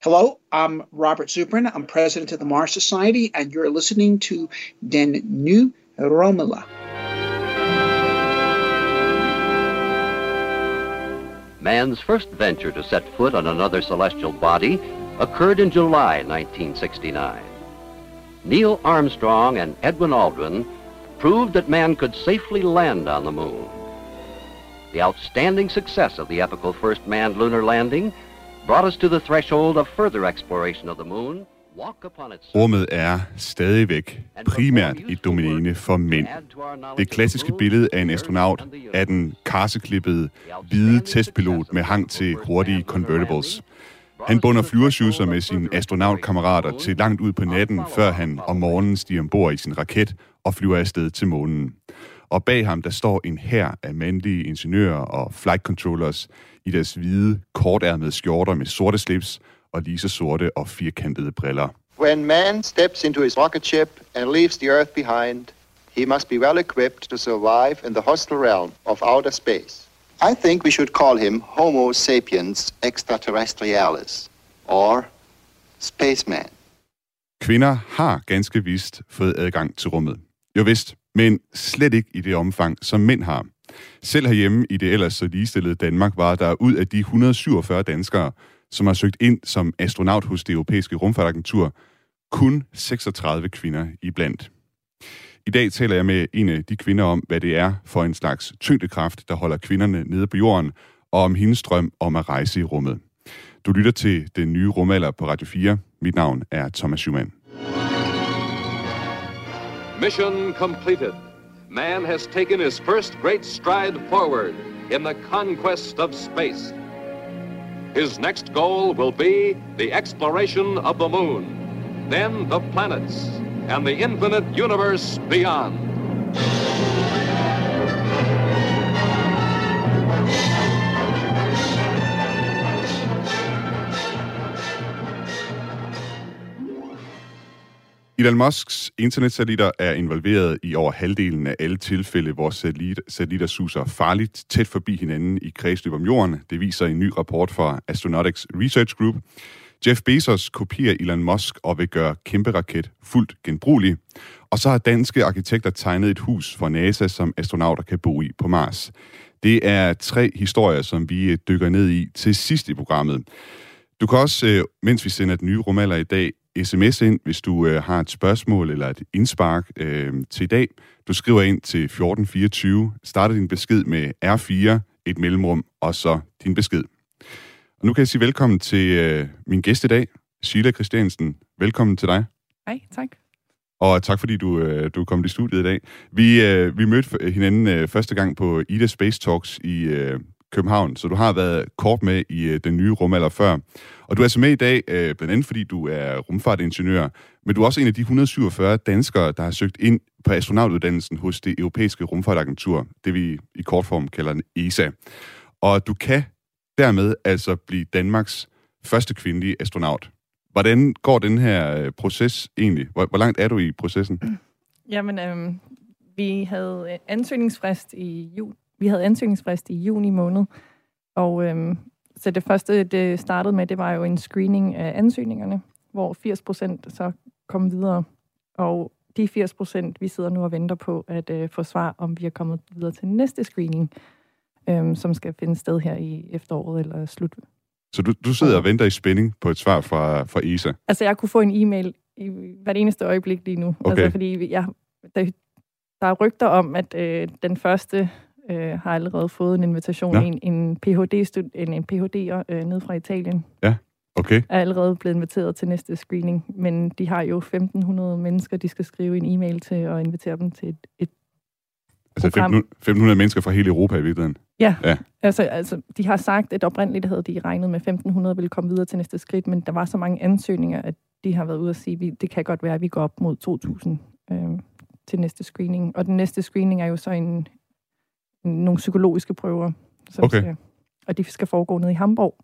Hello, I'm Robert Zubrin. I'm president of the Mars Society, and you're listening to Den New Romula. Man's first venture to set foot on another celestial body occurred in July 1969. Neil Armstrong and Edwin Aldrin proved that man could safely land on the moon. The outstanding success of the epical first manned lunar landing brought us to the threshold of further exploration of the moon. Walk upon its Rummet er stadigvæk primært et domæne for mænd. Det klassiske billede af en astronaut er den karseklippede, hvide testpilot med hang til hurtige convertibles. Han bunder flyversjuser med sine astronautkammerater til langt ud på natten, før han om morgenen stiger ombord i sin raket og flyver afsted til månen. Og bag ham, der står en hær af mandlige ingeniører og flight controllers i deres hvide, kortærmede skjorter med sorte slips og lige så sorte og firkantede briller. When man steps into his rocket ship and leaves the Earth behind, he must be well equipped to survive in the hostile realm of outer space. I think we should call him Homo sapiens extraterrestrialis, or spaceman. Kvinder har ganske vist fået adgang til rummet. Jo vist, men slet ikke i det omfang, som mænd har. Selv herhjemme i det ellers så ligestillede Danmark var der ud af de 147 danskere, som har søgt ind som astronaut hos det europæiske rumfartagentur, kun 36 kvinder iblandt. I dag taler jeg med en af de kvinder om, hvad det er for en slags tyngdekraft, der holder kvinderne nede på jorden, og om hendes drøm om at rejse i rummet. Du lytter til den nye rumalder på Radio 4. Mit navn er Thomas Schumann. Mission completed. Man has taken his first great stride forward in the conquest of space. His next goal will be the exploration of the moon, then the planets, and the infinite universe beyond. Elon Musks internetsatellitter er involveret i over halvdelen af alle tilfælde, hvor satellit, satellitter suser farligt tæt forbi hinanden i kredsløb om jorden. Det viser en ny rapport fra Astronautics Research Group. Jeff Bezos kopierer Elon Musk og vil gøre kæmpe raket fuldt genbrugelig. Og så har danske arkitekter tegnet et hus for NASA, som astronauter kan bo i på Mars. Det er tre historier, som vi øh, dykker ned i til sidst i programmet. Du kan også, øh, mens vi sender den nye rumalder i dag, sms ind, hvis du øh, har et spørgsmål eller et indspark øh, til i dag. Du skriver ind til 1424, starter din besked med R4, et mellemrum, og så din besked. Og nu kan jeg sige velkommen til øh, min gæst i dag, Sheila Christiansen. Velkommen til dig. Hej, tak. Og tak fordi du, øh, du kom i studiet i dag. Vi, øh, vi mødte hinanden øh, første gang på Ida Space Talks i øh, København, så du har været kort med i øh, den nye rumalder før. Og du er så med i dag, øh, blandt andet fordi du er rumfartingeniør, men du er også en af de 147 danskere, der har søgt ind på astronautuddannelsen hos det europæiske rumfartagentur, det vi i kort form kalder en ESA. Og du kan dermed altså blive Danmarks første kvindelige astronaut. Hvordan går den her øh, proces egentlig? Hvor, hvor langt er du i processen? Jamen, øhm, vi havde øh, ansøgningsfrist i jul. Vi havde ansøgningsfrist i juni måned, og øhm, så det første, det startede med, det var jo en screening af ansøgningerne, hvor 80 procent så kom videre. Og de 80 procent, vi sidder nu og venter på at øh, få svar, om vi er kommet videre til næste screening, øhm, som skal finde sted her i efteråret eller slut. Så du, du sidder og venter i spænding på et svar fra, fra ESA? Altså, jeg kunne få en e-mail i hvert eneste øjeblik lige nu. Okay. Altså, fordi jeg, der, der er rygter om, at øh, den første øh, har allerede fået en invitation. Nå. En, en PhD, en, en PhD'er øh, ned fra Italien Okay. er allerede blevet inviteret til næste screening. Men de har jo 1.500 mennesker, de skal skrive en e-mail til og invitere dem til et, et Altså program. 1500, 1500 mennesker fra hele Europa i virkeligheden. Ja, Ja. Altså, altså, de har sagt, at oprindeligt havde de regnet med 1.500 ville komme videre til næste skridt, men der var så mange ansøgninger, at de har været ude at sige, at det kan godt være, at vi går op mod 2.000 øh, til næste screening. Og den næste screening er jo så en nogle psykologiske prøver. Som Okay. Skal, og de skal foregå nede i Hamburg.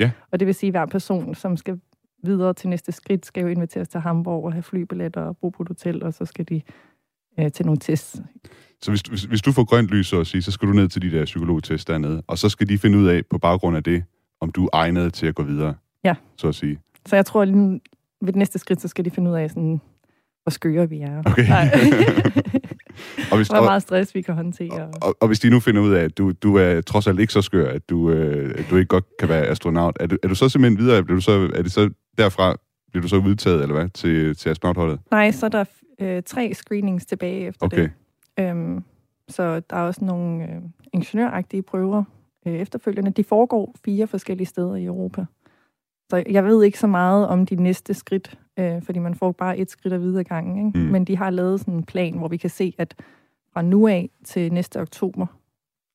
Ja. Og det vil sige, at hver person, som skal videre til næste skridt, skal jo inviteres til Hamburg og have flybilletter og bo på et hotel, og så skal de øh, til nogle tests. Så hvis, hvis, hvis du får grønt lys, så at sige, så skal du ned til de der psykologtest dernede, og så skal de finde ud af, på baggrund af det, om du er egnet til at gå videre. Ja. Så at sige. så jeg tror, at ved det næste skridt, så skal de finde ud af, sådan, hvor skøre vi er. Okay. og hvis, hvor meget stress vi kan håndtere. Og, og, og hvis de nu finder ud af, at du, du er trods alt ikke så skør, at du, øh, at du ikke godt kan være astronaut, er du, er du så simpelthen videre? Er, du så, er det så derfra, bliver du så udtaget, eller hvad, til, til astronautholdet? Nej, så er der øh, tre screenings tilbage efter okay. det. Øhm, så der er også nogle øh, ingeniøragtige prøver øh, efterfølgende. De foregår fire forskellige steder i Europa. Så jeg ved ikke så meget om de næste skridt, øh, fordi man får bare et skridt af videre gangen. Ikke? Mm. Men de har lavet sådan en plan, hvor vi kan se, at fra nu af til næste oktober,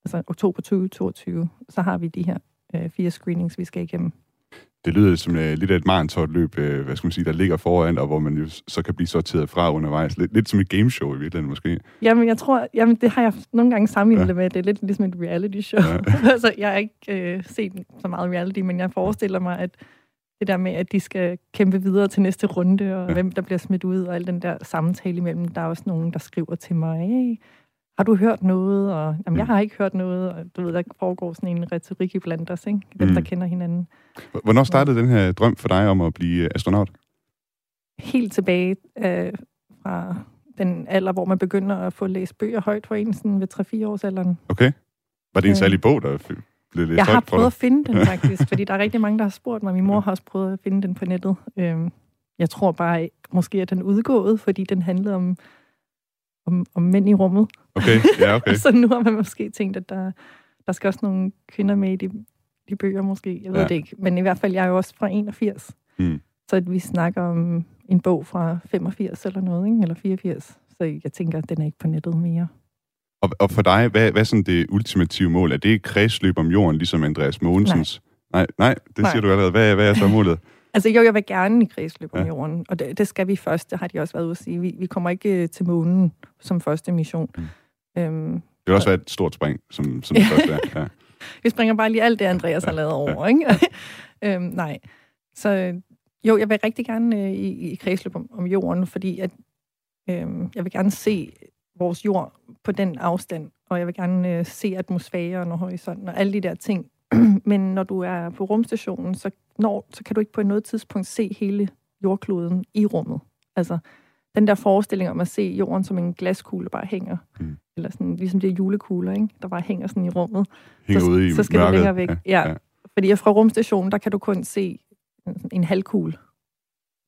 altså oktober 2022, så har vi de her øh, fire screenings, vi skal igennem. Det lyder som uh, lidt af et maratonløb, uh, hvad skal man sige, der ligger foran, og hvor man jo så kan blive sorteret fra undervejs. Lidt, lidt som et gameshow i virkeligheden måske. Jamen, jeg tror, jamen, det har jeg nogle gange sammenlignet ja. med. Det er lidt ligesom et reality show. Ja. altså, jeg har ikke uh, set så meget reality, men jeg forestiller mig, at det der med, at de skal kæmpe videre til næste runde, og ja. hvem der bliver smidt ud, og al den der samtale imellem. Der er også nogen, der skriver til mig, hey, har du hørt noget? Og, jamen, jeg mm. har ikke hørt noget, og du ved, der foregår sådan en retorik i blandt os, ikke? Hvem mm. der kender hinanden. Hvornår startede ja. den her drøm for dig om at blive astronaut? Helt tilbage øh, fra den alder, hvor man begynder at få læst bøger højt for en, sådan ved 3-4 års alderen. Okay. Var det en øh. særlig bog, der blev læst Jeg har prøvet at finde den faktisk, fordi der er rigtig mange, der har spurgt mig. Min mor har også prøvet at finde den på nettet. Øhm, jeg tror bare, måske at den udgået, fordi den handlede om, om, om mænd i rummet. Okay, ja, okay. så nu har man måske tænkt, at der, der skal også nogle kvinder med i de, de bøger måske. Jeg ved ja. det ikke. Men i hvert fald, jeg er jo også fra 81. Hmm. Så at vi snakker om en bog fra 85 eller noget, ikke? eller 84. Så jeg tænker, at den er ikke på nettet mere. Og, og for dig, hvad, hvad er sådan det ultimative mål? Er det kredsløb om jorden, ligesom Andreas Mogensens? Nej. Nej, nej det nej. siger du allerede. Hvad, hvad er så målet? altså jo, jeg vil gerne i kredsløb om ja. jorden, og det, det skal vi først. Det har de også været ude at sige. Vi, vi kommer ikke øh, til månen som første mission. Mm. Øhm, det vil også være et stort spring, som, som det første er. Ja. vi springer bare lige alt det, Andreas har lavet over, ja. ikke? øhm, nej. Så jo, jeg vil rigtig gerne øh, i, i kredsløb om, om jorden, fordi at, øh, jeg vil gerne se vores jord på den afstand, og jeg vil gerne øh, se atmosfæren og horisonten og alle de der ting. Men når du er på rumstationen, så, når, så kan du ikke på noget tidspunkt se hele jordkloden i rummet. Altså, den der forestilling om at se jorden som en glaskugle bare hænger, mm. eller sådan, ligesom det er julekugler, ikke? der bare hænger sådan i rummet. Hænger så, ude i så skal mørket. længere væk. Ja, ja. ja. Fordi fra rumstationen, der kan du kun se en, en halvkugle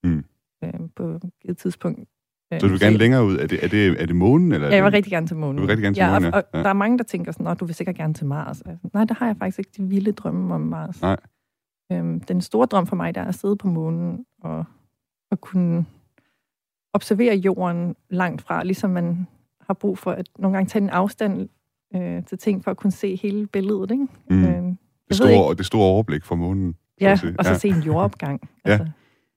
mm. øh, på et tidspunkt. Så du vil gerne længere ud? Er det, er det, er det månen? Eller ja, jeg vil rigtig gerne til månen. Du vil rigtig gerne til ja, månen, ja. Og, og der er mange, der tænker sådan, at du vil sikkert gerne til Mars. Altså, nej, det har jeg faktisk ikke de vilde drømme om Mars. Nej. Øhm, den store drøm for mig, der er at sidde på månen og, og kunne observere jorden langt fra, ligesom man har brug for at nogle gange tage en afstand øh, til ting, for at kunne se hele billedet. Ikke? Mm. Øh, det, store, det store overblik fra månen. Ja, og så ja. se en jordopgang. Altså.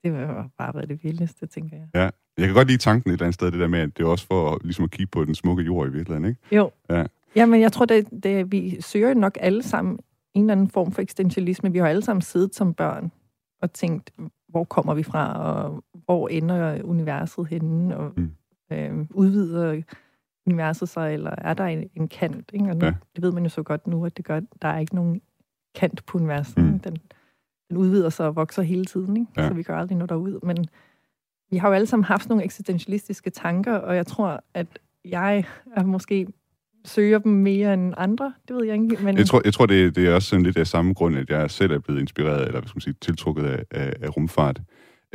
Det var bare været det vildeste, tænker jeg. Ja, jeg kan godt lide tanken et eller andet sted, det der med, at det er også for ligesom at kigge på den smukke jord i virkeligheden, ikke? Jo. Ja. ja men jeg tror, det, det, vi søger nok alle sammen en eller anden form for eksistentialisme. Vi har alle sammen siddet som børn og tænkt, hvor kommer vi fra, og hvor ender universet henne, og mm. øh, udvider universet sig, eller er der en, en kant? Ikke? Og nu, ja. Det ved man jo så godt nu, at det gør, der er ikke nogen kant på universet. Mm. Den, den udvider sig og vokser hele tiden, ikke? Ja. så vi gør aldrig noget derud. Men vi har jo alle sammen haft nogle eksistentialistiske tanker, og jeg tror, at jeg er måske søger dem mere end andre. Det ved jeg ikke. Men... Jeg tror, jeg tror det, det er også sådan lidt af samme grund, at jeg selv er blevet inspireret, eller hvad skal man sige, tiltrukket af, af, af rumfart.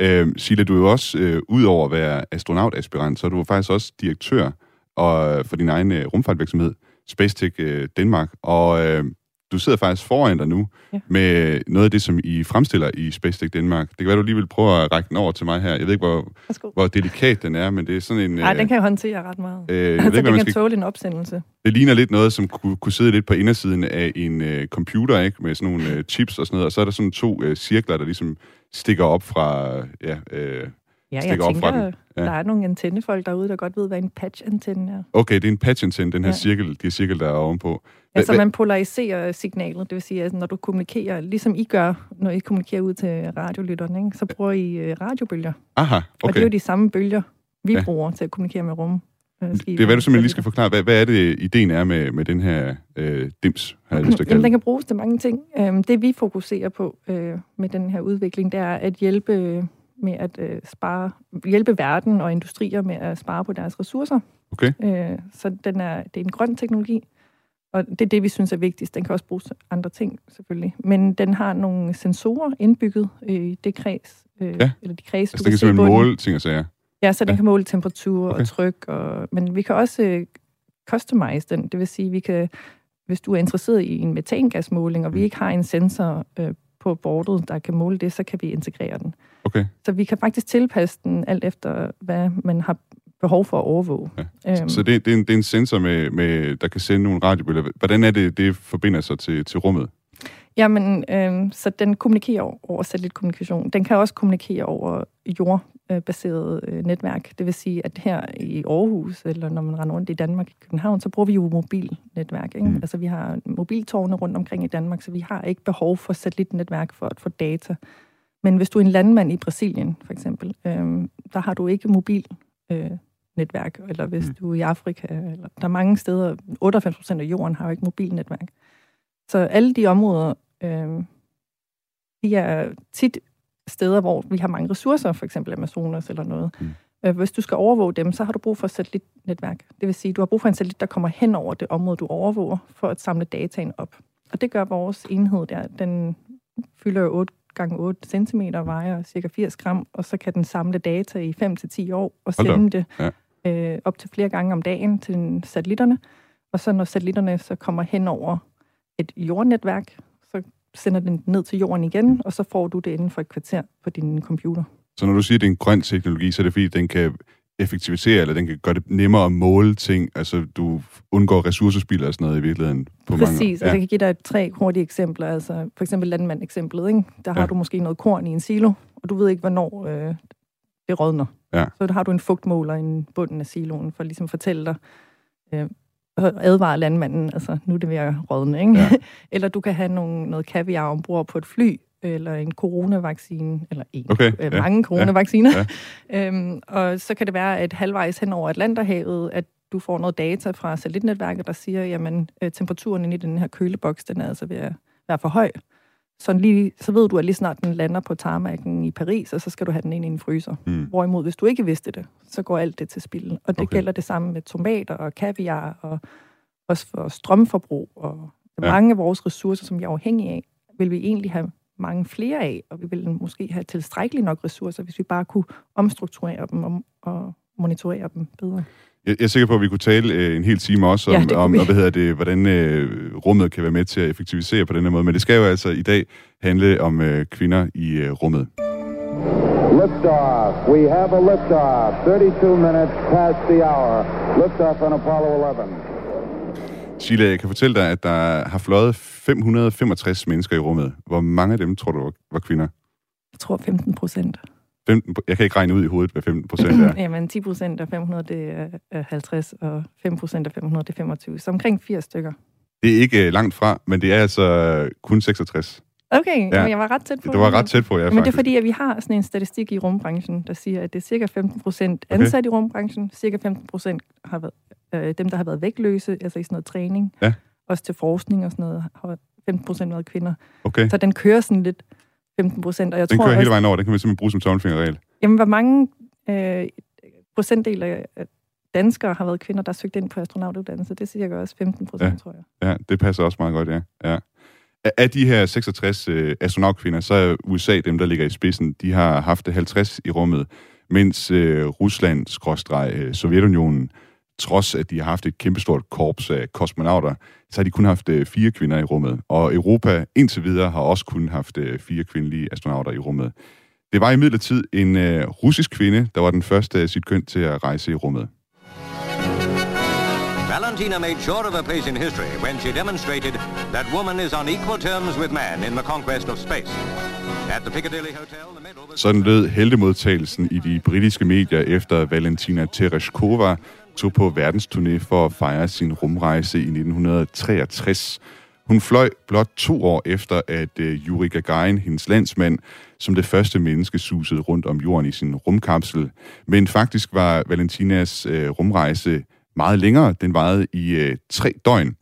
Øh, Sila, du er jo også, øh, ud over at være astronautaspirant, så er du faktisk også direktør og, for din egen øh, rumfartvirksomhed, Spacetech øh, Danmark. Og øh, du sidder faktisk foran dig nu ja. med noget af det, som I fremstiller i Space Danmark. Det kan være, du lige vil prøve at række den over til mig her. Jeg ved ikke, hvor, hvor delikat den er, men det er sådan en... Nej, øh, den kan jeg håndtere ret meget. Øh, jeg altså, ved ikke, den kan tåle en opsendelse. Det ligner lidt noget, som kunne, kunne sidde lidt på indersiden af en uh, computer, ikke? Med sådan nogle uh, chips og sådan noget. Og så er der sådan to uh, cirkler, der ligesom stikker op fra... Ja, uh, Ja, jeg tænker, fra den. Ja. der er nogle antennefolk derude, der godt ved, hvad en patch-antenne er. Okay, det er en patch-antenne, den her ja. cirkel, de cirkel, der er ovenpå. Ja, så man polariserer signalet, det vil sige, at når du kommunikerer, ligesom I gør, når I kommunikerer ud til radiolytterne, ikke, så bruger I uh, radiobølger. Aha, okay. Og det er jo de samme bølger, vi ja. bruger til at kommunikere med rum. øh. Det er, hvad du simpelthen lige skal forklare. Hvad, hvad er det, ideen er med, med den her øh, dims, har jeg lyst til at Jamen, den kan bruges til mange ting. Øhm, det vi fokuserer på øh, med den her udvikling, det er at hjælpe øh, med at øh, spare, hjælpe verden og industrier med at spare på deres ressourcer. Okay. Øh, så den er, det er en grøn teknologi, og det er det, vi synes er vigtigst. Den kan også bruges til andre ting, selvfølgelig. Men den har nogle sensorer indbygget i det kreds, øh, Ja. eller de kreds, Altså, den kan simpelthen måle ting og sager. Ja, så den Ja. kan måle temperatur Okay. okay. og tryk, og, men vi kan også øh, customize den. Det vil sige, vi kan, hvis du er interesseret i en metangasmåling, og vi Mm. ikke har en sensor øh, på bordet, der kan måle det, så kan vi integrere den. Okay. Så vi kan faktisk tilpasse den alt efter, hvad man har behov for at overvåge. Ja. Øhm, Så det, det, er en, det er en sensor, med, med, der kan sende nogle radiobølger. Hvordan er det, det forbinder sig til, til rummet? Jamen, øh, så den kommunikerer over, over satellitkommunikation. Den kan også kommunikere over jordbaseret øh, netværk. Det vil sige, at her i Aarhus, eller når man render rundt i Danmark i København, så bruger vi jo mobilnetværk. Ikke? Mm. Mm. Altså, vi har mobiltårne rundt omkring i Danmark, så vi har ikke behov for satellitnetværk for at få data. Men hvis du er en landmand i Brasilien, for eksempel, øh, der har du ikke mobil øh, netværk, eller hvis Mm. du er i Afrika, eller der er mange steder, 98 procent af jorden har jo ikke mobilnetværk. Så alle de områder, øh, de er tit steder, hvor vi har mange ressourcer, for eksempel Amazonas eller noget. Mm. Mm. Øh, hvis du skal overvåge dem, så har du brug for et satellitnetværk. Det vil sige, du har brug for en satellit, der kommer hen over det område, du overvåger, for at samle dataen op. Og det gør vores enhed der. Den fylder jo 8 gange 8 cm, vejer cirka 80 gram, og så kan den samle data i 5-10 år og Hold da op. sende det Ja. øh, op til flere gange om dagen til satellitterne. Og så når satellitterne så kommer hen over et jordnetværk, så sender den ned til jorden igen, og så får du det inden for et kvarter på din computer. Så når du siger, at det er en grøn teknologi, så er det fordi, den kan effektivisere, eller den kan gøre det nemmere at måle ting. Altså, du undgår ressourcespil og sådan noget i virkeligheden. På Præcis, mange, altså jeg kan give dig tre hurtige eksempler. Altså, for eksempel landmand-eksemplet. Ikke? Der har Ja. du måske noget korn i en silo, og du ved ikke, hvornår øh, det rådner. Ja. Så der har du en fugtmåler i en bunden af siloen, for ligesom at fortælle dig, øh, og advare landmanden, altså nu er det ved at rådne. Ikke? Ja. eller du kan have nogle, noget kaviar ombord på et fly, eller en coronavaccine, eller en, Okay, øh, ja, mange coronavacciner. ja. øhm, og så kan det være, at halvvejs hen over Atlanterhavet, at du får noget data fra satellitnetværket, der siger, jamen øh, temperaturen inde i den her køleboks, den er altså ved at være for høj. Så, lige, så ved du, at lige snart den lander på tarmakken i Paris, og så skal du have den ind i en fryser. Mm. Hvorimod, hvis du ikke vidste det, så går alt det til spil. Og det Okay. gælder det samme med tomater og kaviar, og også for strømforbrug. Og Ja. ja. mange af vores ressourcer, som vi er afhængige af, vil vi egentlig have mange flere af, og vi vil måske have tilstrækkeligt nok ressourcer, hvis vi bare kunne omstrukturere dem og, og monitorere dem bedre. Jeg, er sikker på, at vi kunne tale øh, en hel time også Ja, om, det kunne om og, hvad hedder det, hvordan øh, rummet kan være med til at effektivisere på den her måde. Men det skal jo altså i dag handle om øh, kvinder i øh, rummet. Liftoff. We have a liftoff. 32 minutes past the hour. Liftoff on Apollo 11. Sheila, jeg kan fortælle dig, at der har fløjet 565 mennesker i rummet. Hvor mange af dem tror du var- kvinder? Jeg tror 15 procent. 15, jeg kan ikke regne ud i hovedet, hvad 15 procent er. Jamen 10 procent af 500, det er er 50, og 5 procent af 500, det er 25. Så omkring 80 stykker. Det er ikke øh, langt fra, men det er altså kun 66. Okay, Ja. jeg var ret tæt på. Det var ret tæt på, ja, Men det er faktisk. fordi, at vi har sådan en statistik i rumbranchen, der siger, at det er cirka 15 procent Okay. ansat i rumbranchen, cirka 15 procent har været, øh, dem, der har været vægtløse, altså i sådan noget træning, Ja. også til forskning og sådan noget, har 15 procent været kvinder. Okay. Så den kører sådan lidt 15 procent, og jeg Den tror kører hele også, vejen over. Den kan man simpelthen bruge som tommelfingerregel. jamen, hvor mange øh, procentdel af af danskere har været kvinder, der har søgt ind på astronautuddannelse, det er cirka også 15 procent, Ja. tror jeg. Ja, det passer også meget godt, ja. ja. Af- de her 66 øh, astronautkvinder, så er USA dem, der ligger i spidsen. De har haft 50 i rummet, mens øh, Rusland, skråstreg, øh, Sovjetunionen, trods at de har haft et kæmpestort korps af kosmonauter, så har de kun haft øh, fire kvinder i rummet. Og Europa indtil videre har også kun haft øh, fire kvindelige astronauter i rummet. Det var imidlertid en øh, russisk kvinde, der var den første af sit køn til at rejse i rummet. Valentina made sure of her place in history when she demonstrated that woman is on equal terms with man in the conquest of space. At the Piccadilly Hotel, the medal was... Sådan lød heldemodtagelsen i de britiske medier efter Valentina Tereshkova tog på verdensturné for at fejre sin rumrejse i 1963. Hun fløj blot to år efter, at øh, Yuri Gagarin, hendes landsmand, som det første menneske susede rundt om jorden i sin rumkapsel. Men faktisk var Valentinas øh, rumrejse meget længere. Den varede i øh, tre døgn.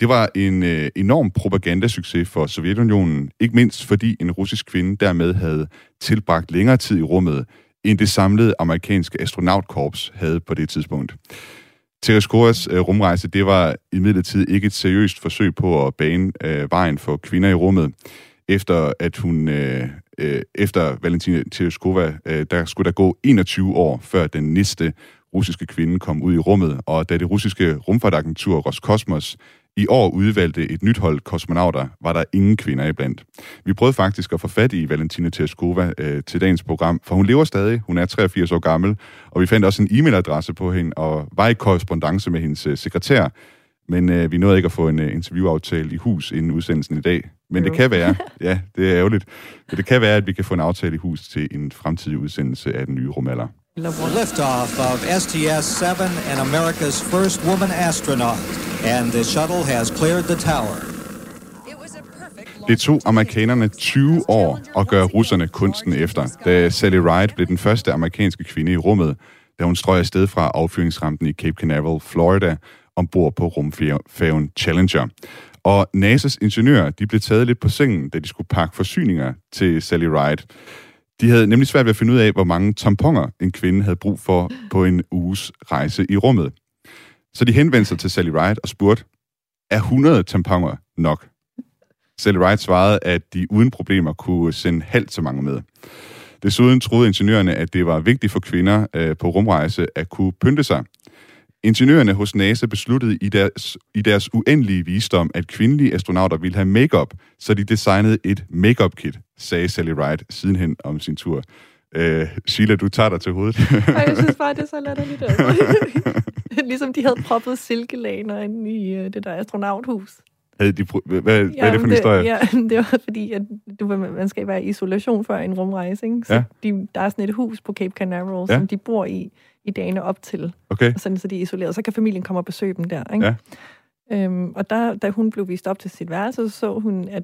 Det var en øh, enorm propagandasucces for Sovjetunionen, ikke mindst fordi en russisk kvinde dermed havde tilbragt længere tid i rummet, end det samlede amerikanske astronautkorps havde på det tidspunkt. Tereskoras øh, rumrejse, det var imidlertid ikke et seriøst forsøg på at bane øh, vejen for kvinder i rummet. Efter at hun, øh, øh, efter Valentina Tereskova, øh, der skulle der gå 21 år, før den næste russiske kvinde kom ud i rummet, og da det russiske rumfartagentur Roskosmos i år udvalgte et nyt hold kosmonauter, var der ingen kvinder iblandt. Vi prøvede faktisk at få fat i Valentina Tereskova øh, til dagens program, for hun lever stadig. Hun er 83 år gammel, og vi fandt også en e-mailadresse på hende, og var i korrespondence med hendes øh, sekretær. Men øh, vi nåede ikke at få en øh, interviewaftale i hus inden udsendelsen i dag. Men jo. det kan være, ja, det er ærgerligt, men det kan være, at vi kan få en aftale i hus til en fremtidig udsendelse af den nye rumalder. Liftoff of STS-7 and America's first woman astronaut, and the shuttle has cleared the tower. Det tog amerikanerne 20 år at gøre russerne kunsten efter, da Sally Ride blev den første amerikanske kvinde i rummet, da hun strøg afsted fra affyringsrampen i Cape Canaveral, Florida, ombord på rumfærgen Challenger. Og NASA's ingeniører de blev taget lidt på sengen, da de skulle pakke forsyninger til Sally Ride. De havde nemlig svært ved at finde ud af, hvor mange tamponer en kvinde havde brug for på en uges rejse i rummet. Så de henvendte sig til Sally Ride og spurgte, er 100 tamponer nok? Sally Ride svarede, at de uden problemer kunne sende halvt så mange med. Desuden troede ingeniørerne, at det var vigtigt for kvinder øh, på rumrejse at kunne pynte sig. Ingeniørerne hos NASA besluttede i deres, i deres uendelige visdom, at kvindelige astronauter ville have makeup, så de designede et makeup kit, sagde Sally Ride sidenhen om sin tur. Øh, Sheila, du tager dig til hovedet. Ej, jeg synes bare, det er så latterligt. Altså. ligesom de havde proppet silkelaner ind i uh, det der astronauthus. Havde de, hvad, hvad ja, er det for en historie? Ja, det var fordi, at du, man skal være i isolation før en rumrejse. Ikke? Så ja. de, der er sådan et hus på Cape Canaveral, ja. som de bor i i dagene op til. Okay. Og sådan, så de er isoleret. Så kan familien komme og besøge dem der. Ikke? Ja. Øhm, og der, da hun blev vist op til sit værelse, så så hun, at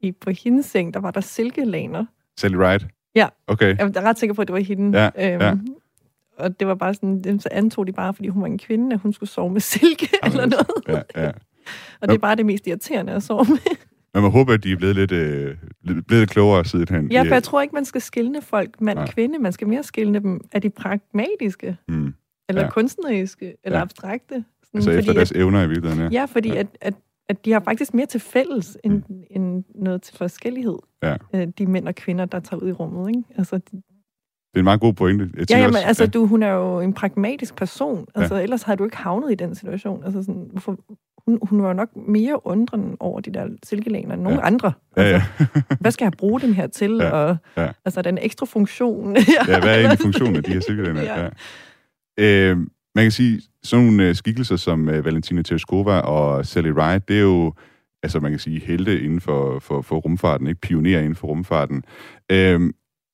i, på hendes seng, der var der silkelaner. Sally Ride? Ja. Okay. Jeg er ret sikker på, at det var hende. Ja, øhm, ja. Og det var bare sådan, så antog de bare, fordi hun var en kvinde, at hun skulle sove med silke Jamen, eller noget. Ja, ja. og det er bare det mest irriterende at sove med. Men man håber, at de er blevet lidt, øh, blevet lidt klogere sidenhen. Ja, for jeg tror ikke, man skal skille folk mand og kvinde. Man skal mere skille dem. Er de pragmatiske? Mm. Eller ja. kunstneriske? Eller ja. abstrakte? Sådan, altså efter deres at, evner i virkeligheden, ja. Ja, fordi ja. At, at, at de har faktisk mere til fælles end, mm. end noget til forskellighed. Ja. Øh, de mænd og kvinder, der tager ud i rummet. Ikke? Altså, de, det er en meget god pointe. Jeg ja, jamen, også, altså, ja. du, hun er jo en pragmatisk person. Altså, ja. ellers har du ikke havnet i den situation. Altså, sådan, hvorfor, hun, hun var nok mere undrende over de der silkelæner end nogen ja. andre. Altså, ja, ja. hvad skal jeg bruge dem her til? Ja, og, ja. Altså, den ekstra funktion. ja, hvad er egentlig funktionen af de her silkelæner? ja. Ja. Øh, man kan sige, sådan nogle uh, skikkelser som uh, Valentina Tereskova og Sally Ride, det er jo, altså man kan sige, helte inden for, for, for rumfarten, ikke pionerer inden for rumfarten. Øh,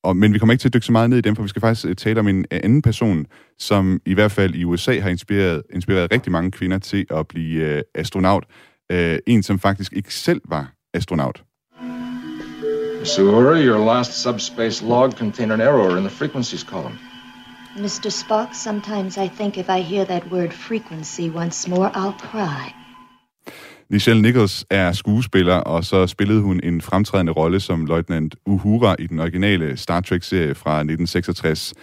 og, men vi kommer ikke til at dykke så meget ned i dem, for vi skal faktisk øh, tale om en øh, anden person, som i hvert fald i USA har inspireret, inspireret rigtig mange kvinder til at blive øh, astronaut. Øh, en, som faktisk ikke selv var astronaut. Missouri, your last subspace log contained an error in the frequencies column. Mr. Spock, sometimes I think if I hear that word frequency once more, I'll cry. Nichelle Nichols er skuespiller, og så spillede hun en fremtrædende rolle som løjtnant Uhura i den originale Star Trek-serie fra 1966.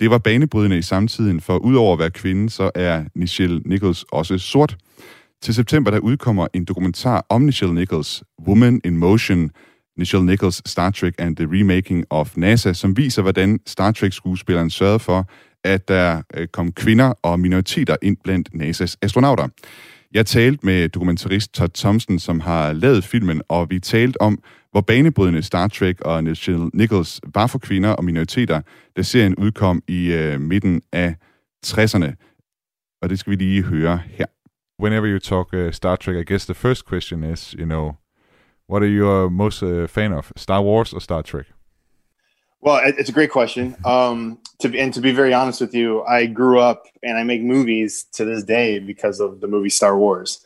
Det var banebrydende i samtiden, for udover at være kvinde, så er Nichelle Nichols også sort. Til september der udkommer en dokumentar om Nichelle Nichols, Woman in Motion, Nichelle Nichols Star Trek and the Remaking of NASA, som viser, hvordan Star Trek-skuespilleren sørgede for, at der øh, kom kvinder og minoriteter ind blandt NASA's astronauter. Jeg talte med dokumentarist Todd Thompson, som har lavet filmen, og vi talte om, hvor banebrydende Star Trek og Nichelle Nichols var for kvinder og minoriteter, da serien udkom i uh, midten af 60'erne. Og det skal vi lige høre her. Whenever you talk uh, Star Trek, I guess the first question is, you know, what are you uh, most uh, fan of, Star Wars or Star Trek? Well, it's a great question. Um, to and to be very honest with you, I grew up and I make movies to this day because of the movie Star Wars.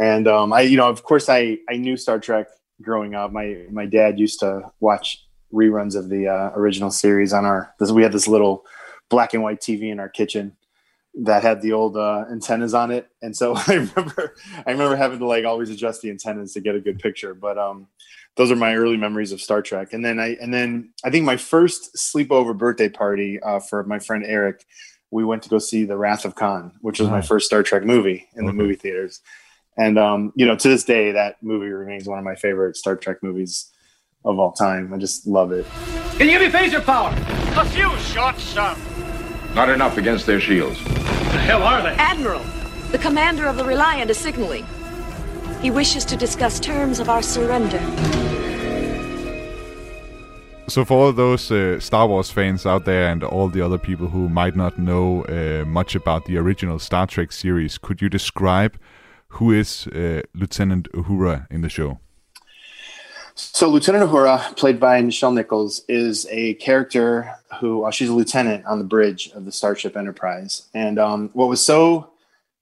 And um, I, you know, of course, I I knew Star Trek growing up. My my dad used to watch reruns of the uh, original series on our. This, we had this little black and white TV in our kitchen that had the old uh, antennas on it, and so I remember I remember having to like always adjust the antennas to get a good picture. But um, those are my early memories of Star Trek. And then I and then I think my first sleepover birthday party uh, for my friend Eric, we went to go see The Wrath of Khan, which was my first Star Trek movie in the movie theaters. And um, you know, to this day, that movie remains one of my favorite Star Trek movies of all time. I just love it. Can you give me phaser power? A few shots, sir. Not enough against their shields. The hell are they? Admiral, the commander of the Reliant is signaling. He wishes to discuss terms of our surrender. So, for all those uh, Star Wars fans out there and all the other people who might not know uh, much about the original Star Trek series, could you describe who is uh, Lieutenant Uhura in the show? So, Lieutenant Uhura, played by Michelle Nichols, is a character who uh, she's a lieutenant on the bridge of the Starship Enterprise. And um, what was so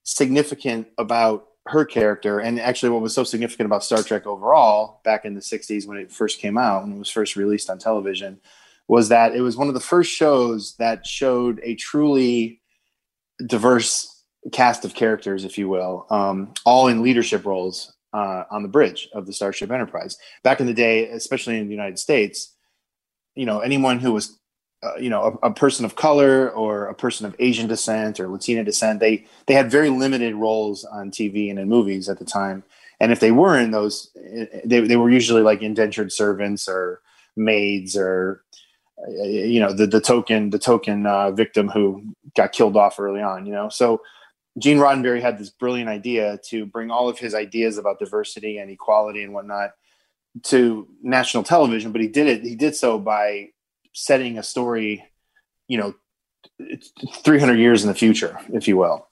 significant about her character, and actually what was so significant about Star Trek overall back in the 60s when it first came out, it was first released on television, was that it was one of the first shows that showed a truly diverse cast of characters, if you will, um, all in leadership roles uh, on the bridge of the Starship Enterprise. Back in the day, especially in the United States, you know, anyone who was uh, you know a, a, person of color or a person of Asian descent or Latina descent. They they had very limited roles on TV and in movies at the time. And if they were in those, they they were usually like indentured servants or maids or uh, you know the the token the token uh, victim who got killed off early on. You know, so Gene Roddenberry had this brilliant idea to bring all of his ideas about diversity and equality and whatnot to national television, but he did it. He did so by setting a story, you know, 300 years in the future, if you will.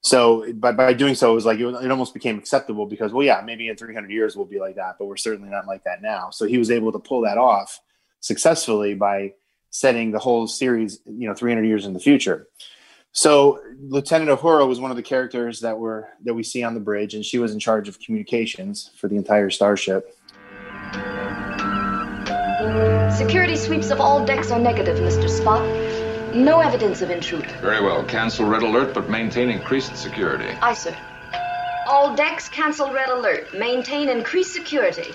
So by, by doing so, it was like it, almost became acceptable because, well, yeah, maybe in 300 years we'll be like that, but we're certainly not like that now. So he was able to pull that off successfully by setting the whole series, you know, 300 years in the future. So Lieutenant Uhura was one of the characters that were that we see on the bridge, and she was in charge of communications for the entire starship. Security sweeps of all decks are negative, Mr. Spock. No evidence of intruder. Very well. Cancel red alert, but maintain increased security. Aye, sir. All decks cancel red alert. Maintain increased security.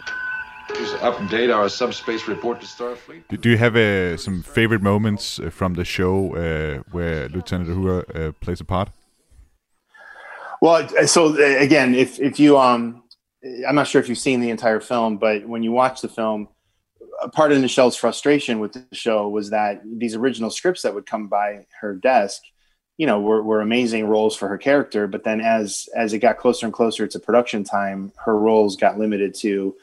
Please update our subspace report to Starfleet. Do you have uh, some favorite moments uh, from the show uh, where Lieutenant Uhura uh, plays a part? Well, so uh, again, if if you um, I'm not sure if you've seen the entire film, but when you watch the film, part of Nichelle's frustration with the show was that these original scripts that would come by her desk, you know, were, were amazing roles for her character. But then as as it got closer and closer to production time, her roles got limited to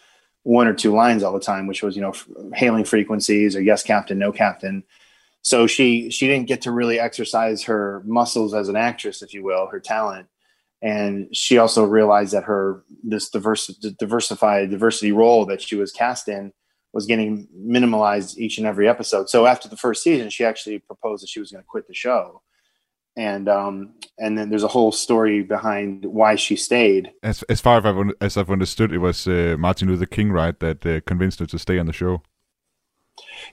one or two lines all the time, which was you know hailing frequencies or yes captain, no captain. So she she didn't get to really exercise her muscles as an actress, if you will, her talent. And she also realized that her this diverse diversified diversity role that she was cast in was getting minimalized each and every episode. So after the first season, she actually proposed that she was going to quit the show. And um, and then there's a whole story behind why she stayed. As as far as I've, as I've understood, it was uh, Martin Luther King, right, that uh, convinced her to stay on the show.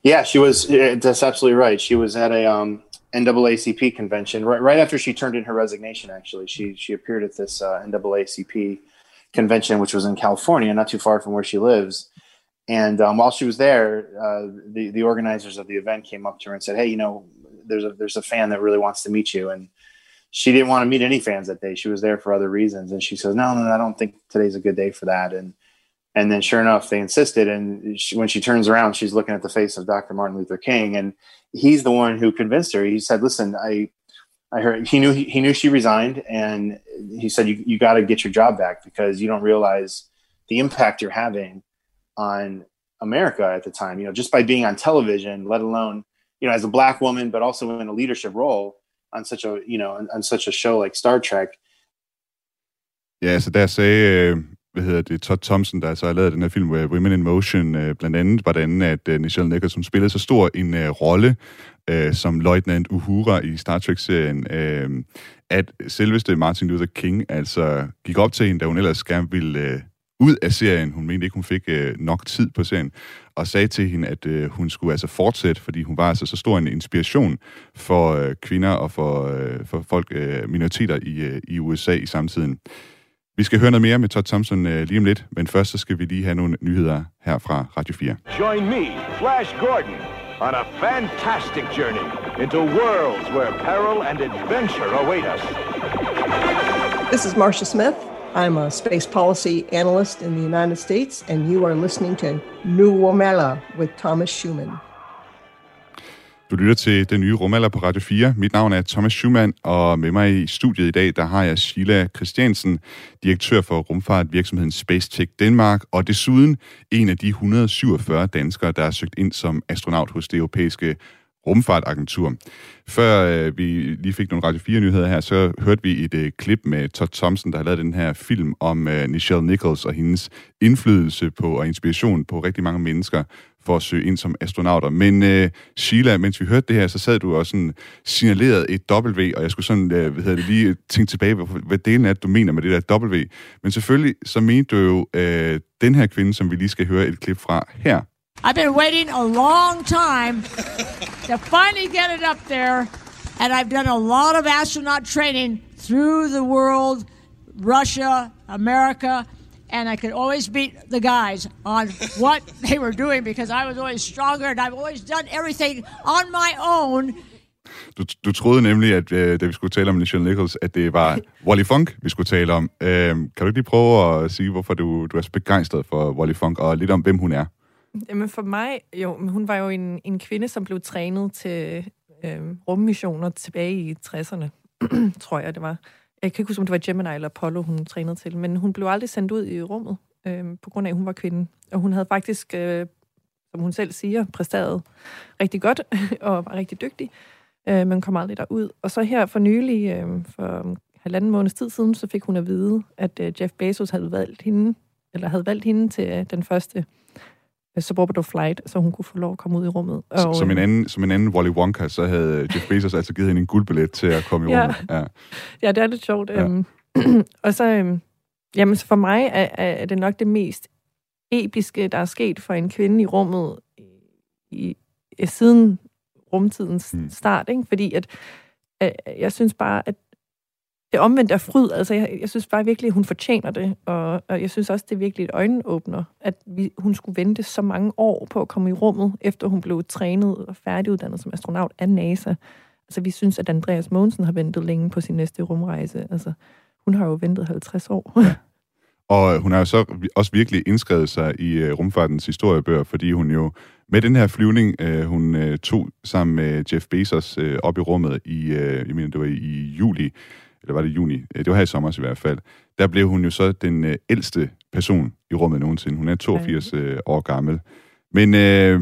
Yeah, she was. That's absolutely right. She was at a um, NAACP convention right right after she turned in her resignation. Actually, she she appeared at this uh, NAACP convention, which was in California, not too far from where she lives and um, while she was there, uh, the the organizers of the event came up to her and said, "Hey, you know, there's a there's a fan that really wants to meet you." And she didn't want to meet any fans that day. She was there for other reasons, and she says, "No, no, I don't think today's a good day for that." And and then, sure enough, they insisted. And she, when she turns around, she's looking at the face of Dr. Martin Luther King, and he's the one who convinced her. He said, "Listen, I." I heard he knew he, he knew she resigned, and he said, "You you got to get your job back because you don't realize the impact you're having on America at the time, you know, just by being on television, let alone, you know, as a black woman, but also in a leadership role on such a, you know, on, on such a show like Star Trek. Ja, altså der sagde, øh, hvad hedder det, Todd Thompson, der så har lavet den her film, øh, Women in Motion, øh, blandt andet, hvordan at øh, Nichelle Nichols, som spillede så stor en øh, rolle, øh, som Lieutenant Uhura i Star Trek-serien, øh, at selveste Martin Luther King altså gik op til hende, da hun ellers gerne ville øh, ud af serien. Hun mente ikke, hun fik øh, nok tid på serien, og sagde til hende, at øh, hun skulle altså fortsætte, fordi hun var altså så stor en inspiration for øh, kvinder og for, øh, for folk, øh, minoriteter i, øh, i USA i samtiden. Vi skal høre noget mere med Todd Thompson øh, lige om lidt, men først så skal vi lige have nogle nyheder her fra Radio 4. Join me, Flash Gordon, on a fantastic journey into worlds where peril and adventure await us. This is Marcia Smith. I'm a space policy analyst in the United States, and you are listening to New Womela with Thomas Schumann. Du lytter til den nye rumalder på Radio 4. Mit navn er Thomas Schumann, og med mig i studiet i dag, der har jeg Sheila Christiansen, direktør for rumfartvirksomheden Space Tech Danmark, og desuden en af de 147 danskere, der er søgt ind som astronaut hos det europæiske rumfartagentur. Før øh, vi lige fik nogle Radio 4-nyheder her, så hørte vi et øh, klip med Todd Thompson, der har lavet den her film om øh, Nichelle Nichols og hendes indflydelse på og inspiration på rigtig mange mennesker for at søge ind som astronauter. Men øh, Sheila, mens vi hørte det her, så sad du og sådan signaleret et W, og jeg skulle sådan, øh, hvad hedder det, lige tænke tilbage, hvad, hvad delen er, du mener med det der W. Men selvfølgelig, så mente du jo øh, den her kvinde, som vi lige skal høre et klip fra her. I've been waiting a long time to finally get it up there, and I've done a lot of astronaut training through the world, Russia, America, and I could always beat the guys on what they were doing because I was always stronger and I've always done everything on my own. Du, du troede nemlig, at øh, da vi skulle tale om Michelle Nichols, at det var Wally Funk, vi skulle tale om. Øh, kan du ikke lige prøve at sige, hvorfor du, du er så begejstret for Wally Funk, og lidt om, hvem hun er? Jamen for mig, jo, hun var jo en, en kvinde, som blev trænet til øh, rummissioner tilbage i 60'erne, tror jeg det var. Jeg kan ikke huske, om det var Gemini eller Apollo, hun trænede til, men hun blev aldrig sendt ud i rummet, øh, på grund af, at hun var kvinde. Og hun havde faktisk, øh, som hun selv siger, præsteret rigtig godt og var rigtig dygtig, øh, men kom aldrig derud. Og så her for nylig, øh, for halvanden måneds tid siden, så fik hun at vide, at øh, Jeff Bezos havde valgt hende, eller havde valgt hende til øh, den første Suborbital Flight, så hun kunne få lov at komme ud i rummet. Og, som, en anden, som en anden Wally Wonka, så havde Jeff Bezos altså givet hende en guldbillet til at komme i ja. rummet. Ja. ja, det er lidt sjovt. Ja. Øhm, og så, øhm, jamen, så for mig er, er det nok det mest episke, der er sket for en kvinde i rummet i, i siden rumtidens mm. start, ikke? fordi at, at jeg synes bare, at det omvendt er fryd. Altså, jeg, jeg synes bare virkelig, at hun fortjener det, og, og jeg synes også, det er virkelig et øjenåbner, at vi, hun skulle vente så mange år på at komme i rummet, efter hun blev trænet og færdiguddannet som astronaut af NASA. Altså, vi synes, at Andreas Mogensen har ventet længe på sin næste rumrejse. Altså, hun har jo ventet 50 år. Ja. Og øh, hun har jo så også virkelig indskrevet sig i øh, rumfartens historiebøger, fordi hun jo med den her flyvning, øh, hun tog sammen med Jeff Bezos op i rummet i, uh, jeg mener, det var i juli eller var det juni, øh, det var her i sommer i hvert fald, der blev hun jo så den øh, ældste person i rummet nogensinde. Hun er 82 øh, år gammel. Men øh,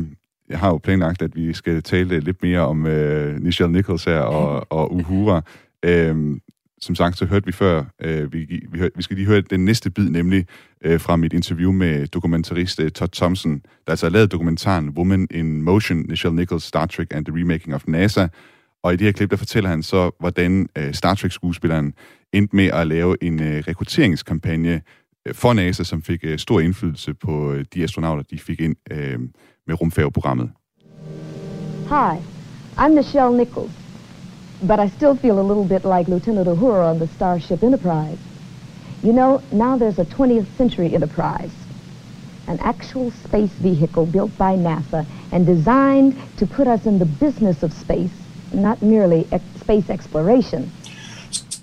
jeg har jo planlagt, at vi skal tale lidt mere om øh, Nichelle Nichols her og, og Uhura. Øh, som sagt, så hørte vi før, øh, vi, vi, hør, vi skal lige høre den næste bid, nemlig øh, fra mit interview med dokumentarist øh, Todd Thompson, der altså har lavet dokumentaren Woman in Motion, Nichelle Nichols, Star Trek and the Remaking of NASA, og i det her klip, der fortæller han så, hvordan øh, Star Trek-skuespilleren endte med at lave en øh, rekrutteringskampagne øh, for NASA, som fik øh, stor indflydelse på øh, de astronauter, de fik ind øh, med rumfærgeprogrammet. Hi, I'm Michelle Nichols, but I still feel a little bit like Lieutenant Uhura on the Starship Enterprise. You know, now there's a 20th century Enterprise, an actual space vehicle built by NASA and designed to put us in the business of space not merely ex- space exploration.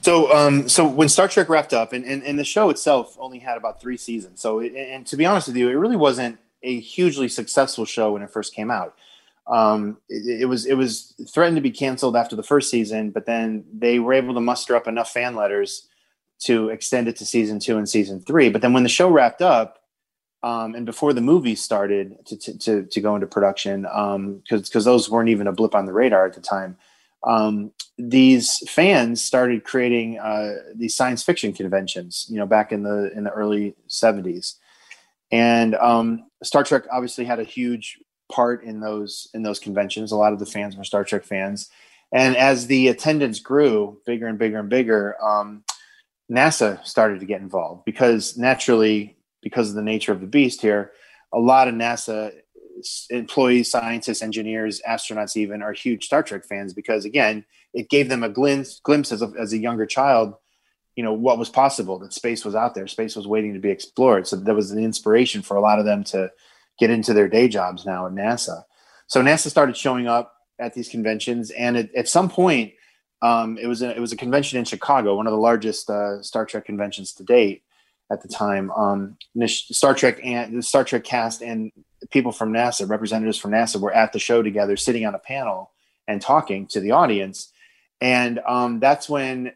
So, um, so when Star Trek wrapped up, and, and, and, the show itself only had about three seasons. So, it, and to be honest with you, it really wasn't a hugely successful show when it first came out. Um, it, it, was it was threatened to be canceled after the first season, but then they were able to muster up enough fan letters to extend it to season two and season three. But then when the show wrapped up, um, and before the movie started to, to, to, to go into production, because um, because those weren't even a blip on the radar at the time, um, these fans started creating uh, these science fiction conventions. You know, back in the in the early '70s, and um, Star Trek obviously had a huge part in those in those conventions. A lot of the fans were Star Trek fans, and as the attendance grew bigger and bigger and bigger, um, NASA started to get involved because naturally, because of the nature of the beast here, a lot of NASA employees, scientists, engineers, astronauts, even are huge Star Trek fans because again, it gave them a glimpse, glimpse as a, as a younger child, you know, what was possible. That space was out there, space was waiting to be explored. So that was an inspiration for a lot of them to get into their day jobs now at NASA. So NASA started showing up at these conventions, and at some point, um, it was a, it was a convention in Chicago, one of the largest uh, Star Trek conventions to date at the time. Um, Star Trek and the Star Trek cast and people from NASA, representatives from NASA, were at the show together, sitting on a panel and talking to the audience. And um, that's when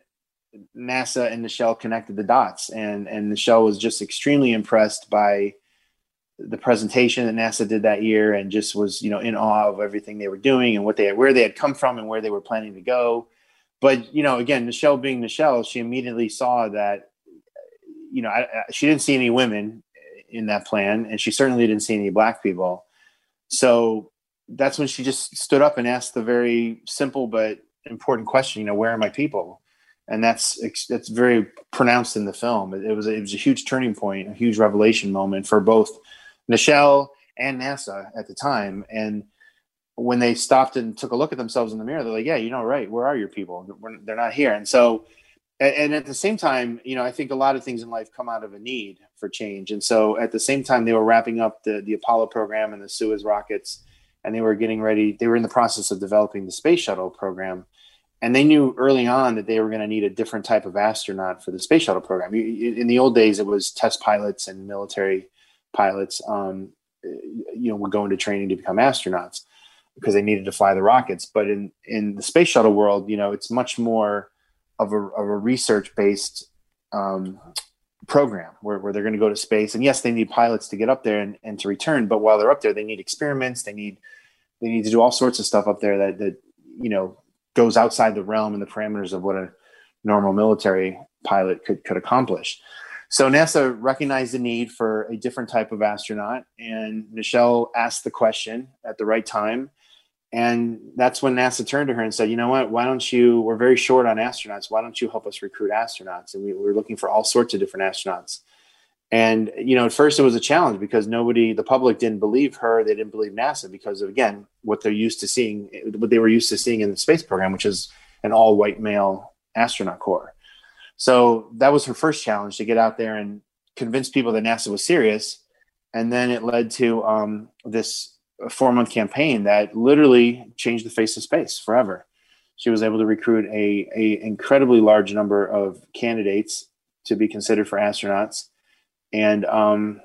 NASA and Nichelle connected the dots, and and Nichelle was just extremely impressed by the presentation that NASA did that year, and just was you know in awe of everything they were doing and what they where they had come from and where they were planning to go. But you know, again, Nichelle being Nichelle, she immediately saw that you know I, I, she didn't see any women in that plan, and she certainly didn't see any black people. So that's when she just stood up and asked the very simple but important question. You know, where are my people? And that's that's very pronounced in the film. It, it was it was a huge turning point, a huge revelation moment for both Nichelle and NASA at the time. And when they stopped and took a look at themselves in the mirror, they're like, "Yeah, you know, right. Where are your people? We're, they're not here." And so and, at the same time, you know, I think a lot of things in life come out of a need for change. And so at the same time, they were wrapping up the, the Apollo program and the Suez rockets, and they were getting ready. They were in the process of developing the space shuttle program. And they knew early on that they were going to need a different type of astronaut for the space shuttle program. In the old days, it was test pilots and military pilots, um, you know, would go into training to become astronauts because they needed to fly the rockets. But in, in the space shuttle world, you know, it's much more of a, of a research based um, program where, where they're going to go to space. And yes they need pilots to get up there and, and to return but while they're up there they need experiments. They need they need to do all sorts of stuff up there that that you know goes outside the realm and the parameters of what a normal military pilot could could accomplish. So nasa recognized the need for a different type of astronaut and Michelle asked the question at the right time and that's when NASA turned to her and said, you know what, why don't you, we're very short on astronauts. Why don't you help us recruit astronauts? And we, we were looking for all sorts of different astronauts. And, you know, at first it was a challenge because nobody, the public didn't believe her. They didn't believe NASA because of, again, what they're used to seeing, what they were used to seeing in the space program, which is an all white male astronaut corps. So that was her first challenge to get out there and convince people that NASA was serious. And then it led to um, this a four month campaign that literally changed the face of space forever. She was able to recruit a, a incredibly large number of candidates to be considered for astronauts, and um,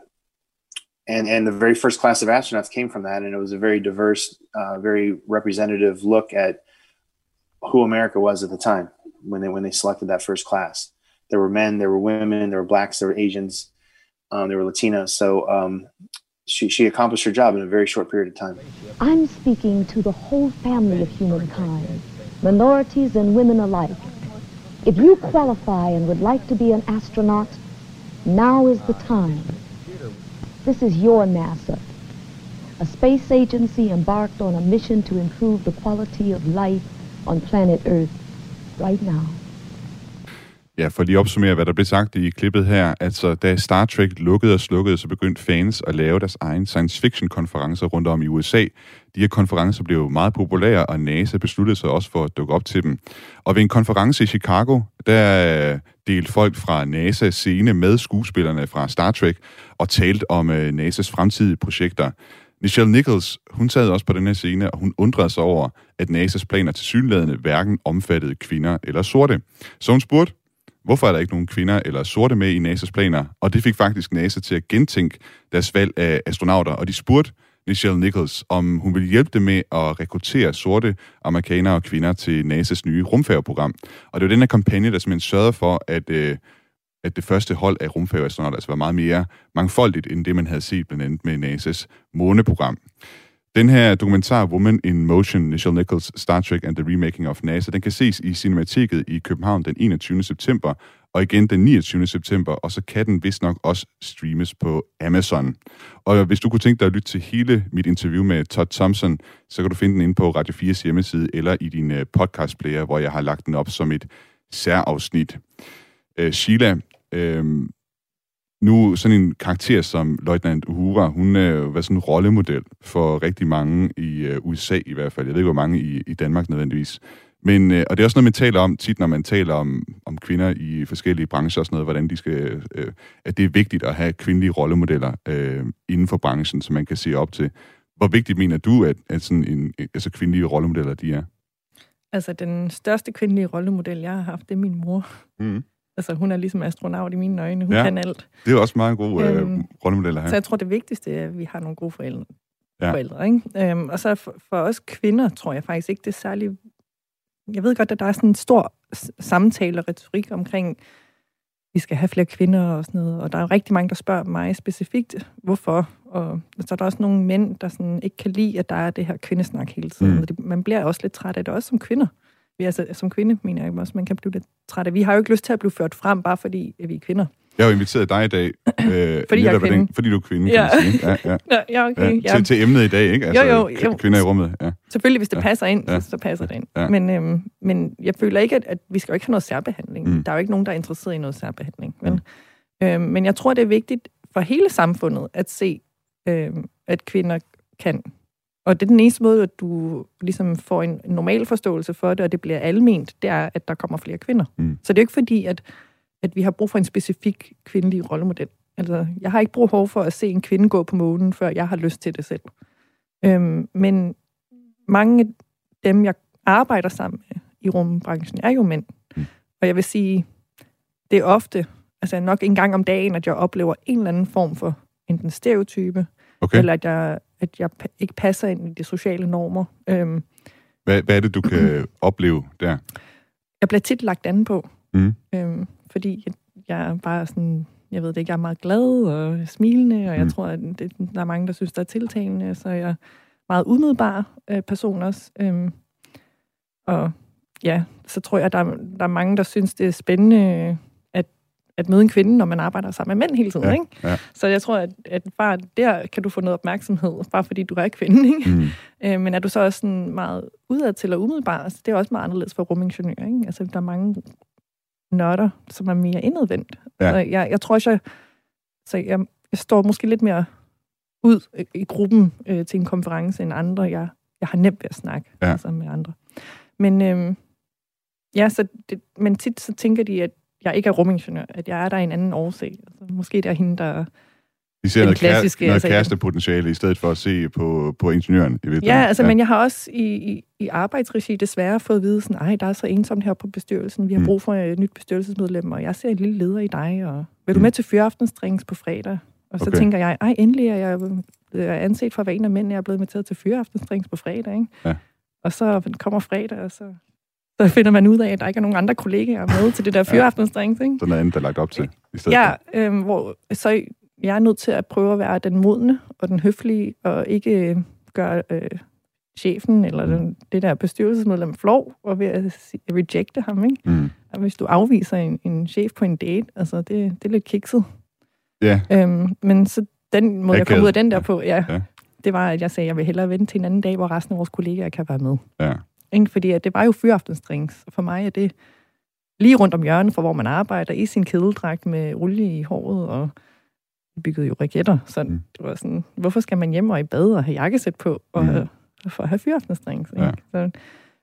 and and the very first class of astronauts came from that, and it was a very diverse, uh, very representative look at who America was at the time when they when they selected that first class. There were men, there were women, there were blacks, there were Asians, um, there were Latinos. So um, she, she accomplished her job in a very short period of time. I'm speaking to the whole family of humankind, minorities and women alike. If you qualify and would like to be an astronaut, now is the time. This is your NASA, a space agency embarked on a mission to improve the quality of life on planet Earth right now. Ja, for lige at opsummere, hvad der blev sagt i klippet her. Altså, da Star Trek lukkede og slukkede, så begyndte fans at lave deres egen science fiction konferencer rundt om i USA. De her konferencer blev meget populære, og NASA besluttede sig også for at dukke op til dem. Og ved en konference i Chicago, der øh, delte folk fra NASA scene med skuespillerne fra Star Trek og talte om øh, NASA's fremtidige projekter. Michelle Nichols, hun sad også på den her scene, og hun undrede sig over, at NASA's planer til synlædende hverken omfattede kvinder eller sorte. Så hun spurgte, Hvorfor er der ikke nogen kvinder eller sorte med i NASA's planer? Og det fik faktisk NASA til at gentænke deres valg af astronauter, og de spurgte Nichelle Nichols, om hun ville hjælpe dem med at rekruttere sorte amerikanere og kvinder til NASA's nye rumfærgeprogram. Og det var den her kampagne, der simpelthen sørgede for, at, øh, at det første hold af rumfærgeastronauter altså var meget mere mangfoldigt, end det man havde set blandt andet med NASA's måneprogram. Den her dokumentar Woman in Motion, Nichelle Nichols, Star Trek and the Remaking of NASA, den kan ses i Cinemateket i København den 21. september, og igen den 29. september, og så kan den vist nok også streames på Amazon. Og hvis du kunne tænke dig at lytte til hele mit interview med Todd Thompson, så kan du finde den inde på Radio 4's hjemmeside eller i din podcast podcastplayer, hvor jeg har lagt den op som et særafsnit. Uh, Sheila, uh, nu sådan en karakter som Løjtnant Uhura, hun jo været sådan en rollemodel for rigtig mange i uh, USA i hvert fald. Jeg ved ikke, hvor mange i, i Danmark nødvendigvis. Men, øh, og det er også noget, man taler om tit, når man taler om, om kvinder i forskellige brancher og sådan noget, hvordan de skal, øh, at det er vigtigt at have kvindelige rollemodeller øh, inden for branchen, som man kan se op til. Hvor vigtigt mener du, at, at sådan en, altså kvindelige rollemodeller de er? Altså, den største kvindelige rollemodel, jeg har haft, det er min mor. Mm. Altså, hun er ligesom astronaut i mine øjne. Hun Ja. kan alt. Det er også meget gode øh, Øhm, rollemodeller her. Så jeg tror, det vigtigste er, at vi har nogle gode forældre. Ja. Forældre ikke? Øhm, og så for, for os kvinder, tror jeg faktisk ikke, det er særlig... Jeg ved godt, at der er sådan en stor samtale og retorik omkring, vi skal have flere kvinder og sådan noget. Og der er jo rigtig mange, der spørger mig specifikt, hvorfor. Og så er der også nogle mænd, der sådan ikke kan lide, at der er det her kvindesnak hele tiden. Mm. Man bliver også lidt træt af det, også som kvinder. Altså, som kvinde mener jeg også, man kan blive lidt træt af. Vi har jo ikke lyst til at blive ført frem, bare fordi vi er kvinder. Jeg har jo inviteret dig i dag, øh, Fordi jeg er af den- kvinde. fordi du er kvinde, kan Ja. man sige. Ja, ja. Nå, ja, okay. Ja, til, til emnet i dag, ikke? Altså, Jo, jo, jo. Kvinder i rummet, ja. Selvfølgelig, hvis det Ja. ja. passer ind, Ja. ja. så, så passer det ind. Ja. Ja. Men, øhm, men jeg føler ikke, at, at vi skal jo ikke have noget særbehandling. Mm. Mm. Der er jo ikke nogen, der er interesseret i noget særbehandling. Men, øhm, men jeg tror, det er vigtigt for hele samfundet at se, øhm, at kvinder kan. Og det er den eneste måde, at du ligesom får en normal forståelse for det, og det bliver alment, det er, at der kommer flere kvinder. Mm. Så det er jo ikke fordi, at, at vi har brug for en specifik kvindelig rollemodel. Altså, jeg har ikke brug for at se en kvinde gå på månen, før jeg har lyst til det selv. Øhm, men mange af dem, jeg arbejder sammen med i rumbranchen, er jo mænd. Mm. Og jeg vil sige, det er ofte, altså nok en gang om dagen, at jeg oplever en eller anden form for enten stereotype, Okay. eller at jeg, at jeg ikke passer ind i de sociale normer. Øhm, Hvad, hvad er det, du kan opleve der? jeg bliver tit lagt an på, Mm. øhm, fordi jeg, jeg er bare sådan, jeg ved det ikke, jeg er meget glad og smilende, og jeg Mm. tror, at det, der er mange, der synes, der er tiltalende, så jeg er meget umiddelbar øh, person også. Øhm, og ja, så tror jeg, at der, er- der er mange, der synes, det er spændende at, møde en kvinde, når man arbejder sammen med mænd hele tiden. Ja, Ikke? ja. Så jeg tror, at, at bare der kan du få noget opmærksomhed, bare fordi du er kvinde. Ikke? Mm. Øh, men er du så også sådan meget udadtil og umiddelbar, så det er også meget anderledes for rumingeniører. Ikke? Altså, der er mange nørder, som er mere indadvendt. Ja. Så jeg, jeg tror også, jeg, så jeg, jeg står måske lidt mere ud i- gruppen øh, til en konference end andre. Jeg, jeg har nemt ved at snakke Ja. altså, med andre. Men, øhm, ja, så det, men tit så tænker de, at jeg ikke er rumingeniør, at jeg er der af en anden årsag. Altså, måske det er hende, der... De ser noget, klassiske, klassiske, noget altså- kærestepotentiale, i stedet for at se på, på ingeniøren. I virkeligheden. Ja, altså, ja. men jeg har også i, i, i arbejdsregi desværre fået at vide, sådan, ej, der er så ensomt her på bestyrelsen, vi har Mm. brug for et nyt bestyrelsesmedlem, og jeg ser en lille leder i dig, og vil du Mm. med til fyreaftensdrinks på fredag? Og så Okay. tænker jeg, ej, endelig er jeg blevet anset for at være en af mændene, jeg er blevet inviteret til fyreaftensdrinks på fredag, ikke? Ja. Og så kommer fredag, og så, så finder man ud af, at der ikke er nogen andre kollegaer med til det der fyreaftensdrinks, ikke? Så noget andet, der er lagt op til. I stedet Ja, øhm, hvor, så jeg er nødt til at prøve at være den modne og den høflige, og ikke øh, gøre øh, chefen eller den, det der bestyrelsesmedlem flov, og ved at rejecte ham, ikke? Mm. Og hvis du afviser en, en chef på en date, altså det, det er lidt kikset. Ja. Øhm, men så den måde, jeg kom Akavet. ud af den der på, ja, Ja. ja, det var, at jeg sagde, at jeg vil hellere vente til en anden dag, hvor resten af vores kollegaer kan være med. Ja. Ikke? Fordi at det var jo fyraftensdrinks. For mig er det lige rundt om hjørnet, for hvor man arbejder, i sin kedeldragt med olie i håret, og vi byggede jo raketter. Så mm. det var sådan, hvorfor skal man hjem og i bad og have jakkesæt på, og, Mm. mm. for at have fyraftensdrinks? Ja. Så,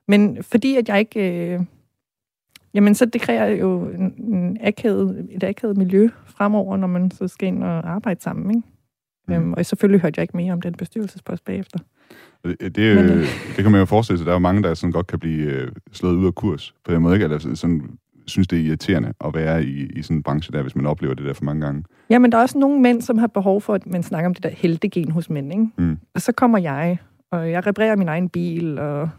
men fordi at jeg ikke... Øh, jamen, så det kræver jo en, en akavet, et akavet miljø fremover, når man så skal ind og arbejde sammen. Ikke? Mm. Øhm, og selvfølgelig hørte jeg ikke mere om den bestyrelsespost bagefter. Det, det, øh, det kan man jo forestille sig. Der er jo mange, der sådan godt kan blive øh, slået ud af kurs på den måde, ikke? Eller sådan, synes, det er irriterende at være i, i sådan en branche der, hvis man oplever det der for mange gange. Ja, men der er også nogle mænd, som har behov for, at man snakker om det der heldegen hos mænd, ikke? Mm. Og så kommer jeg, og jeg reparerer min egen bil, og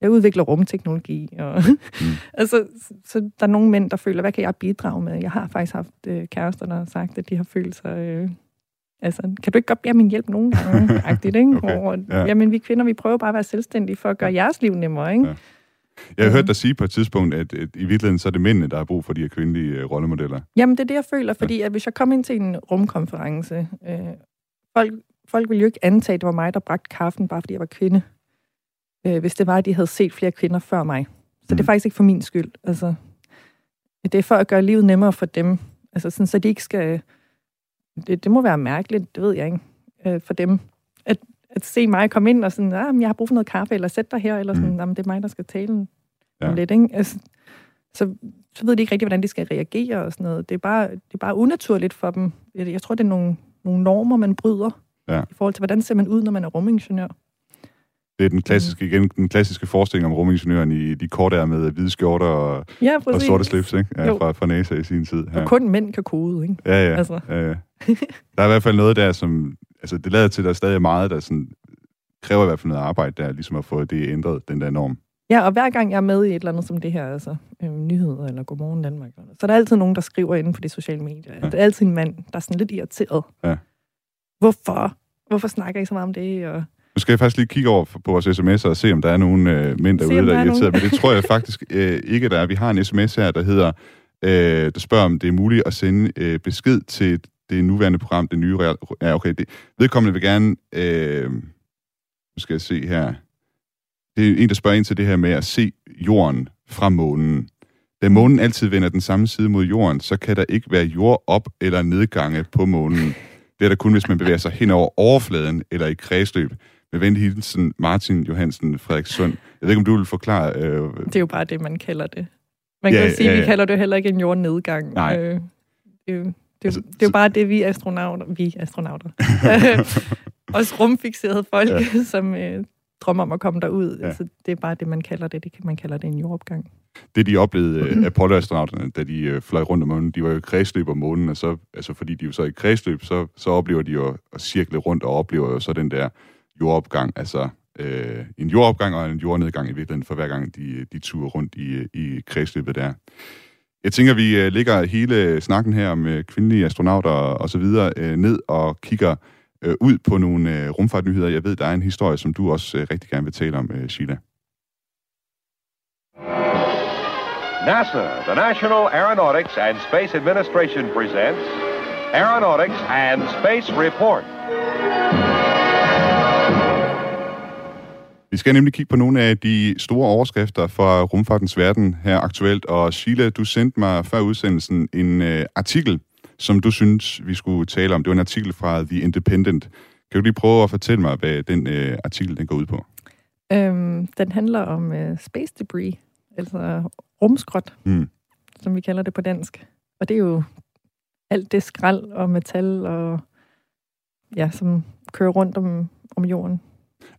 jeg udvikler rumteknologi. Og mm. altså, så der er nogle mænd, der føler, hvad kan jeg bidrage med? Jeg har faktisk haft øh, kærester, der har sagt, at de har følt sig øh, Altså, kan du ikke godt bede min hjælp nogen gange? Agtigt, ikke? Okay, Hvor, ja. Jamen, vi kvinder, vi prøver bare at være selvstændige for at gøre jeres liv nemmere, ikke? Ja. Jeg har hørt dig sige på et tidspunkt, at, at i virkeligheden så er det mændene, der har brug for de her kvindelige øh, rollemodeller. Jamen, det er det, jeg føler, fordi at hvis jeg kom ind til en rumkonference, øh, folk, folk ville jo ikke antage, at det var mig, der bragte kaffen, bare fordi jeg var kvinde. Øh, hvis det var, at de havde set flere kvinder før mig. Så det er faktisk ikke for min skyld. Altså, det er for at gøre livet nemmere for dem. Altså, sådan, så de ikke skal... Det, det må være mærkeligt, det ved jeg ikke, øh, for dem. At, at se mig komme ind og sådan, ah, jeg har brug for noget kaffe, eller sæt dig her, eller sådan, mm. det er mig, der skal tale ja. om lidt, ikke? Altså, så, så ved de ikke rigtig, hvordan de skal reagere og sådan noget. Det er bare, det er bare unaturligt for dem. Jeg jeg tror, det er nogle, nogle normer, man bryder Ja. i forhold til, hvordan ser man ud, når man er rumingeniør. Det er den klassiske, igen, den klassiske forestilling om rumingeniøren i de korte med hvide skjorter og, Ja, og sorte slips, ikke? Ja, Jo. fra, fra NASA i sin tid. Ja. Og kun mænd kan kode, ikke? Ja, ja. Altså. ja, ja. Der er i hvert fald noget der, som... Altså, det lader til, at der er stadig meget, der sådan, kræver i hvert fald noget arbejde der, ligesom at få det ændret, den der norm. Ja, og hver gang jeg er med i et eller andet som det her, altså øh, nyheder eller Godmorgen Danmark, eller så er der altid nogen, der skriver inde på de sociale medier. Ja. Det er altid en mand, der er sådan lidt irriteret. Ja. Hvorfor? Hvorfor snakker I så meget om det? Og... Nu skal jeg faktisk lige kigge over på vores sms'er og se, om der er nogle øh, mænd Se, derude, om der der er er irriteret. nogen. Men det tror jeg faktisk øh, ikke, der er. Vi har en sms her, der hedder, øh, der spørger, om det er muligt at sende øh, besked til det nuværende program, det nye... Ja, okay. Det, vedkommende vil gerne... Øh, nu skal jeg se her. Det er en, der spørger ind til det her med at se jorden fra månen. Da månen altid vender den samme side mod jorden, så kan der ikke være jordop- eller nedgange på månen. Det er der kun, hvis man bevæger sig hen over overfladen eller i kredsløb. Med venlig hilsen, Martin Johansen Frederikssund. Jeg ved ikke, om du vil forklare... Øh, Det er jo bare det, man kalder det. Man Ja, kan jo sige, ja, ja. vi kalder det heller ikke en jordnedgang. Nej. Øh, det, er det, altså, det er jo bare det, vi astronauter, vi astronauter, også rumfixerede folk, Ja. som øh, drømmer om at komme derud. Ja. Ja. Så det er bare det, man kalder det. det man kalder det en jordopgang. det, de oplevede øh, Apollo-astronauterne, da de øh, fløj rundt om månen, de var jo i kredsløb om månen, og så, altså fordi de jo så er i kredsløb, så, så oplever de jo at cirkle rundt og oplever jo så den der jordopgang, altså øh, en jordopgang og en jordnedgang i virkeligheden, for hver gang de, de turer rundt i, i kredsløbet der. Jeg tænker, vi øh, lægger hele snakken her om øh, kvindelige astronauter og så videre øh, ned og kigger øh, ud på nogle øh, rumfartnyheder. Jeg ved, der er en historie, som du også øh, rigtig gerne vil tale om, øh, Sheila. NASA, the National Aeronautics and Space Administration presents Aeronautics and Space Report. Vi skal nemlig kigge på nogle af de store overskrifter fra rumfartens verden her aktuelt. Og Sheila, du sendte mig før udsendelsen en øh, artikel, som du synes, vi skulle tale om. Det var en artikel fra The Independent. Kan du lige prøve at fortælle mig, hvad den øh, artikel den går ud på? Øhm, den handler om øh, space debris, altså rumskrot, Hmm. som vi kalder det på dansk. Og det er jo alt det skrald og metal, og ja, som kører rundt om, om jorden.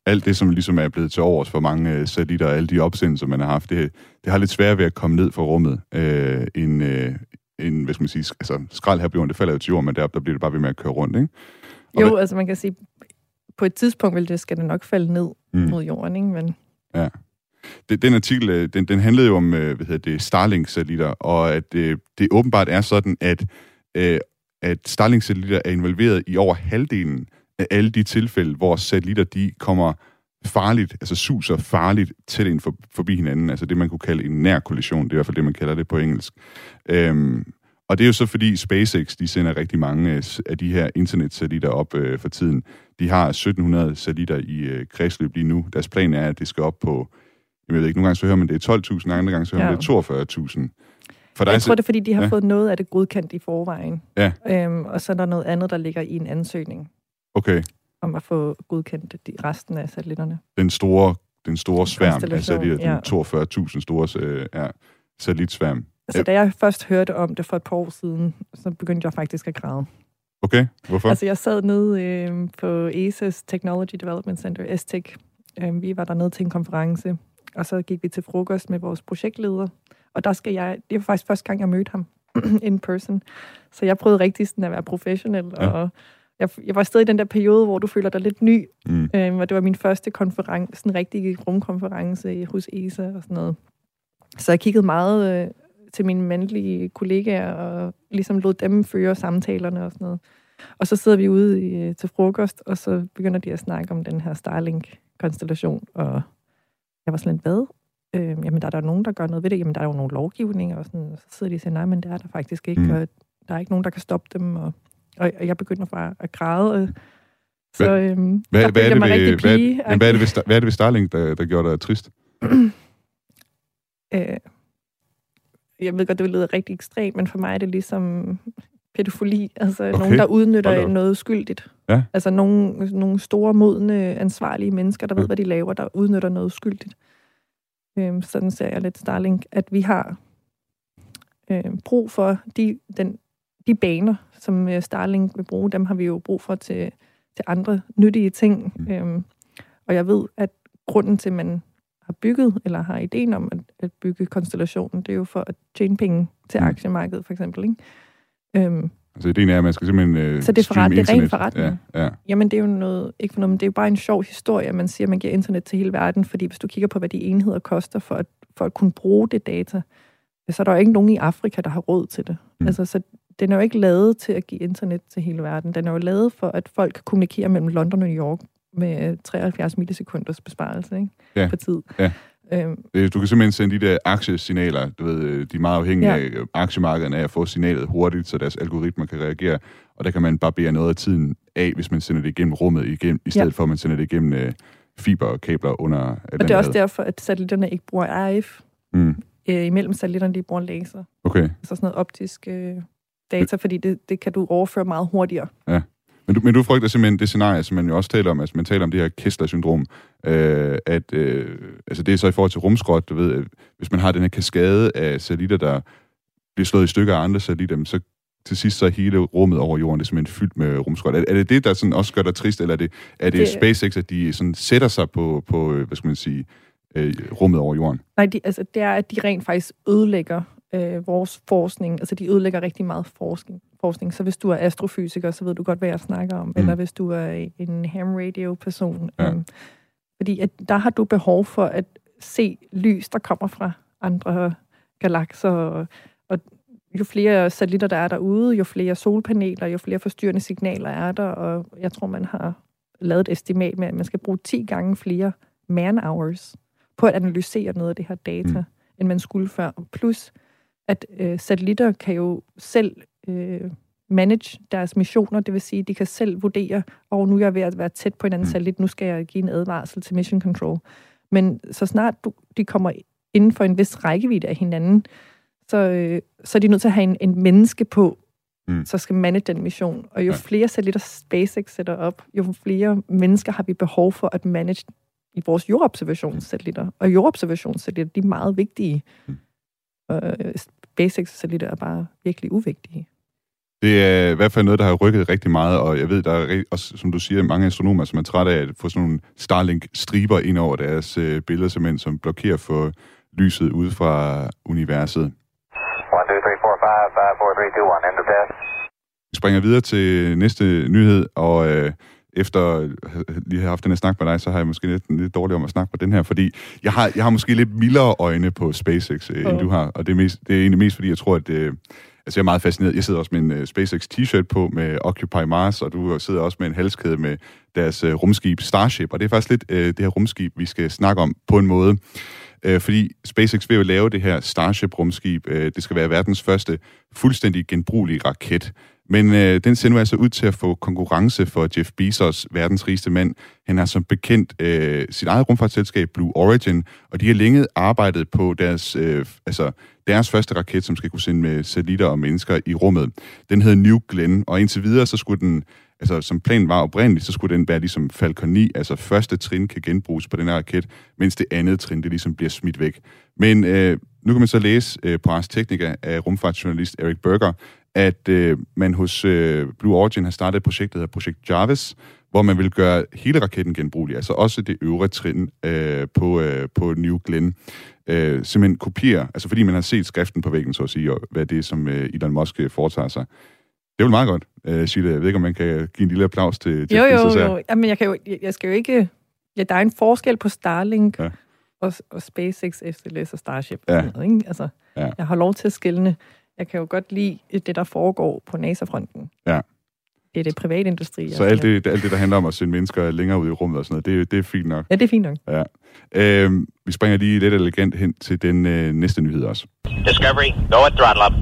Alt det, som ligesom er blevet til overs for mange øh, satellitter og alle de opsendelser, man har haft, det, det har lidt svært ved at komme ned fra rummet. Øh, en, øh, en, hvad skal man sige, altså skrald her på jorden, det falder jo til jorden, men deroppe, der bliver det bare ved med at køre rundt, ikke? Og Jo, hvad- altså man kan sige, på et tidspunkt vil det, skal det nok falde ned Mm. mod jorden, ikke? Men Ja. Den, den artikel, øh, den, den handlede jo om, øh, hvad hedder det, Starlink-satellitter, og at øh, det åbenbart er sådan, at, at Starlink-satellitter er involveret i over halvdelen af alle de tilfælde, hvor satellitter, de kommer farligt, altså suser farligt tæt ind for, forbi hinanden, altså det, man kunne kalde en nær kollision, det er i hvert fald det, man kalder det på engelsk. Øhm, og det er jo så fordi SpaceX, de sender rigtig mange øh, af de her internetsatellitter op øh, for tiden. De har 1700 satellitter i øh, kredsløb lige nu. Deres plan er, at det skal op på, jeg ved ikke, nogle gange så hører man det er 12.000, andre gange så hører man Ja. det er 42.000. For jeg tror, det er, fordi de har ja. fået noget af det godkendt i forvejen. Ja. Øhm, og så er der noget andet, der ligger i en ansøgning Okay, om at få godkendt de, resten af satellitterne. den store, den store sværm, de Konstellation, her, ja. den 42.000 store øh, ja, satellitsværm. Altså, da jeg først hørte om det for et par år siden, så begyndte jeg faktisk at græde. Okay, hvorfor? Altså, jeg sad nede øh, på ESA's Technology Development Center, STEC. Øh, vi var der nede til en konference, og så gik vi til frokost med vores projektleder. Og der skal jeg, det var faktisk første gang, jeg mødte ham in person. Så jeg prøvede rigtig sådan at være professionel, ja. og jeg, jeg var stadig i den der periode, hvor du føler dig lidt ny. Mm. Øh, og det var min første konference, en rigtig rumkonference hos ESA og sådan noget. Så jeg kiggede meget øh, til mine mandlige kollegaer, og ligesom lod dem føre samtalerne og sådan noget. Og så sidder vi ude i, øh, til frokost, og så begynder de at snakke om den her Starlink-konstellation, og jeg var sådan lidt, hvad? Øh, jamen, der er der nogen, der gør noget ved det. Jamen, der er jo nogle lovgivninger, og, sådan, og så sidder de og siger, nej, men det er der faktisk ikke, mm. og der er ikke nogen, der kan stoppe dem, og, og, og jeg begynder bare at græde, og, så øhm, hvad, der hvad, er det mig ved, hvad, pige. men hvad, er det ved, hvad er det ved Starlink, der, der gjorde dig trist? øh, jeg ved godt, det lyder rigtig ekstremt, men for mig er det ligesom pædofili. Altså okay. nogen, der udnytter noget skyldigt. Ja. Altså nogle, nogle store, modne, ansvarlige mennesker, der ved, hvad de laver, der udnytter noget skyldigt. Øhm, sådan ser jeg lidt Starlink, at vi har øh, brug for de, den, de baner, som øh, Starlink vil bruge, dem har vi jo brug for til, til andre nyttige ting. Mm. Øhm, og jeg ved, at grunden til, at man har bygget, eller har ideen om at, at bygge konstellationen, det er jo for at tjene penge til Mm. aktiemarkedet, for eksempel. Ikke? Øhm, Altså ideen er, at man skal simpelthen øh, så det er, forret, det er ren internet. forretning. Ja, ja. Jamen, det er jo noget, ikke for noget, men det er jo bare en sjov historie, at man siger, at man giver internet til hele verden, fordi hvis du kigger på, hvad de enheder koster for at, for at kunne bruge det data, så er der jo ikke nogen i Afrika, der har råd til det. Mm. Altså, så den er jo ikke lavet til at give internet til hele verden. Den er jo lavet for, at folk kan kommunikere mellem London og New York med 73 millisekunders besparelse ikke? Ja. på tid. Ja. Øhm, Øh, Du kan simpelthen sende de der aktiesignaler, du ved, øh, de er meget afhængige Ja. af øh, aktiemarkederne af at få signalet hurtigt, så deres algoritmer kan reagere, og der kan man barbere noget af tiden af, hvis man sender det igennem rummet, igennem, i stedet Ja. for at man sender det igennem øh, fiberkabler under og det er også derfor, at satellitterne ikke bruger RF. Mm. Øh, imellem satellitterne, de bruger laser. Okay, Altså sådan noget optisk øh, data, fordi det, det kan du overføre meget hurtigere. ja. Men du, men du frygter simpelthen det scenarie, som man jo også taler om, altså man taler om det her Kessler-syndrom, øh, at øh, altså det er så i forhold til rumskrot, du ved, øh, hvis man har den her kaskade af satellitter, der bliver slået i stykker af andre satellitter, så til sidst så er hele rummet over jorden, det er simpelthen fyldt med rumskrot. Er, er det det, der sådan også gør dig trist, eller er det, er det, Det- SpaceX, at de sådan sætter sig på, på øh, hvad skal man sige, øh, rummet over jorden? Nej, de, altså, det er, at de rent faktisk ødelægger øh, vores forskning. Altså, de ødelægger rigtig meget forskning. forskning. Så hvis du er astrofysiker, så ved du godt, hvad jeg snakker om. Mm. Eller hvis du er en ham radio-person. Ja. Øhm, fordi at der har du behov for at se lys, der kommer fra andre galakser. Og, og jo flere satellitter, der er derude, jo flere solpaneler, jo flere forstyrrende signaler er der. Og jeg tror, man har lavet et estimat med, at man skal bruge 10 gange flere man-hours på at analysere noget af det her data, mm. end man skulle før. Plus, at øh, satellitter kan jo selv øh, manage deres missioner, det vil sige, de kan selv vurdere, og oh, nu er jeg ved at være tæt på en anden mm. satellit, nu skal jeg give en advarsel til mission control. Men så snart du, de kommer inden for en vis rækkevidde af hinanden, så, øh, så er de nødt til at have en, en menneske på, mm. så skal manage den mission. Og jo ja. flere satellitter SpaceX sætter op, jo flere mennesker har vi behov for at manage i vores jordobservationssatellitter. Og jordobservationssatellitter, de er meget vigtige. Mm. Og SpaceX-satellitter er bare virkelig uvigtige. Det er i hvert fald noget, der har rykket rigtig meget, og jeg ved, der er også, som du siger, mange astronomer, som er trætte af at få sådan nogle Starlink-striber ind over deres øh, billeder, simpelthen, som blokerer for lyset ude fra universet. 1, 2, 3, 4, 5, 5, 4, 3, 2, 1, end of test. Vi springer videre til næste nyhed, og øh, efter at lige have haft den her snak med dig, så har jeg måske lidt, lidt dårligt om at snakke på den her, fordi jeg har, jeg har måske lidt mildere øjne på SpaceX, øh, end Oh. du har, og det er, mest, det er egentlig mest, fordi jeg tror, at øh, altså jeg er meget fascineret. Jeg sidder også med en øh, SpaceX t-shirt på med Occupy Mars, og du sidder også med en halskæde med deres øh, rumskib Starship, og det er faktisk lidt øh, det her rumskib, vi skal snakke om på en måde. Øh, fordi SpaceX vil jo lave det her Starship-rumskib. Øh, det skal være verdens første fuldstændig genbrugelige raket. Men øh, den ser nu altså ud til at få konkurrence for Jeff Bezos, verdens rigeste mand. Han har som bekendt øh, sit eget rumfartsselskab Blue Origin, og de har længe arbejdet på deres, øh, altså, deres første raket, som skal kunne sende med satellitter og mennesker i rummet. Den hedder New Glenn, og indtil videre så skulle den altså som planen var oprindeligt, så skulle den være ligesom Falcon 9, altså første trin kan genbruges på den her raket, mens det andet trin, det ligesom bliver smidt væk. Men øh, nu kan man så læse øh, på Ars Technica af rumfartsjournalist Eric Berger, at øh, man hos øh, Blue Origin har startet et projekt, der hedder Projekt Jarvis, hvor man vil gøre hele raketten genbrugelig, altså også det øvre trin øh, på, øh, på New Glenn. Øh, simpelthen kopiere, altså fordi man har set skriften på væggen, så at sige, og hvad det er, som øh, Elon Musk øh, foretager sig. Det er jo meget godt, uh, Sheila. Jeg ved ikke, om man kan give en lille applaus til Jeff Jo, jo, jo. Jamen, jeg, kan jo, jeg, jeg skal jo ikke... Ja, der er en forskel på Starlink Ja. og, og SpaceX, SLS og Starship. Ja. Og noget, ikke? Altså, Ja. Jeg har lov til at skille. Jeg kan jo godt lide det, der foregår på NASA-fronten. Ja. det er det private industri. Så alt det, alt det, der handler om at sende mennesker længere ud i rummet og sådan noget, det, det er fint nok. Ja, det er fint nok. Ja. Øhm, vi springer lige lidt elegant hen til den øh, næste nyhed også. Discovery, go at throttle up.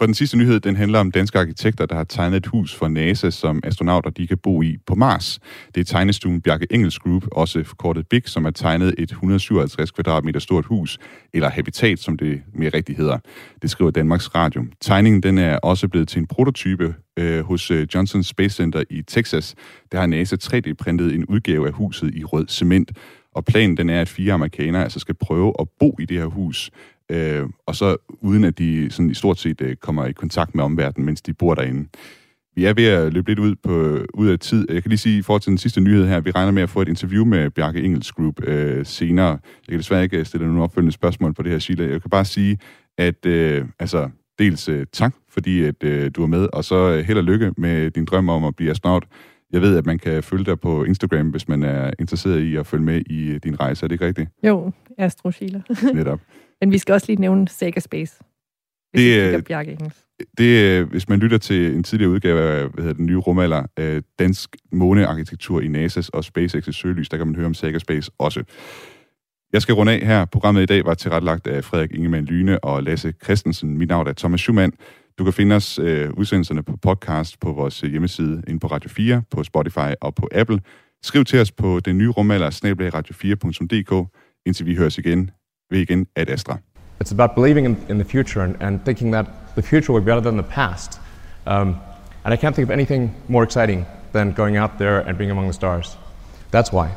For den sidste nyhed, den handler om danske arkitekter, der har tegnet et hus for NASA, som astronauter de kan bo i på Mars. Det er tegnestuen Bjarke Engels Group, også forkortet BIG, som har tegnet et 157 kvadratmeter stort hus, eller habitat, som det mere rigtigt hedder. Det skriver Danmarks Radio. Tegningen den er også blevet til en prototype øh, hos øh, Johnson Space Center i Texas. Der har NASA 3D-printet en udgave af huset i rød cement. Og planen den er, at fire amerikanere altså skal prøve at bo i det her hus, øh, og så uden at de sådan i stort set øh, kommer i kontakt med omverdenen, mens de bor derinde. Vi er ved at løbe lidt ud, på, ud af tid. Jeg kan lige sige, i forhold til den sidste nyhed her, vi regner med at få et interview med Bjarke Engels Group øh, senere. Jeg kan desværre ikke stille nogle opfølgende spørgsmål på det her, Sheila. Jeg kan bare sige, at øh, altså, dels øh, tak, fordi at, øh, du er med, og så øh, held og lykke med din drøm om at blive astronaut. Jeg ved, at man kan følge dig på Instagram, hvis man er interesseret i at følge med i øh, din rejse. Er det ikke rigtigt? Jo, Astro Sheila. Netop. Men vi skal også lige nævne Sega Space. Hvis Det, vi Bjarke Engels. Det, hvis man lytter til en tidligere udgave af hvad hedder den nye rumalder, øh, dansk månearkitektur i NASA's og SpaceX's søgelys, der kan man høre om Saga Space også. Jeg skal runde af her. Programmet i dag var tilrettelagt af Frederik Ingemann Lyne og Lasse Christensen. Mit navn er Thomas Schumann. Du kan finde os øh, udsendelserne på podcast på vores hjemmeside inde på Radio 4, på Spotify og på Apple. Skriv til os på den nye rumalder, radio4.dk, indtil vi høres igen igen at Astra. It's about believing in, in the future and, and thinking that the future will be better than the past. Um, and I can't think of anything more exciting than going out there and being among the stars. That's why.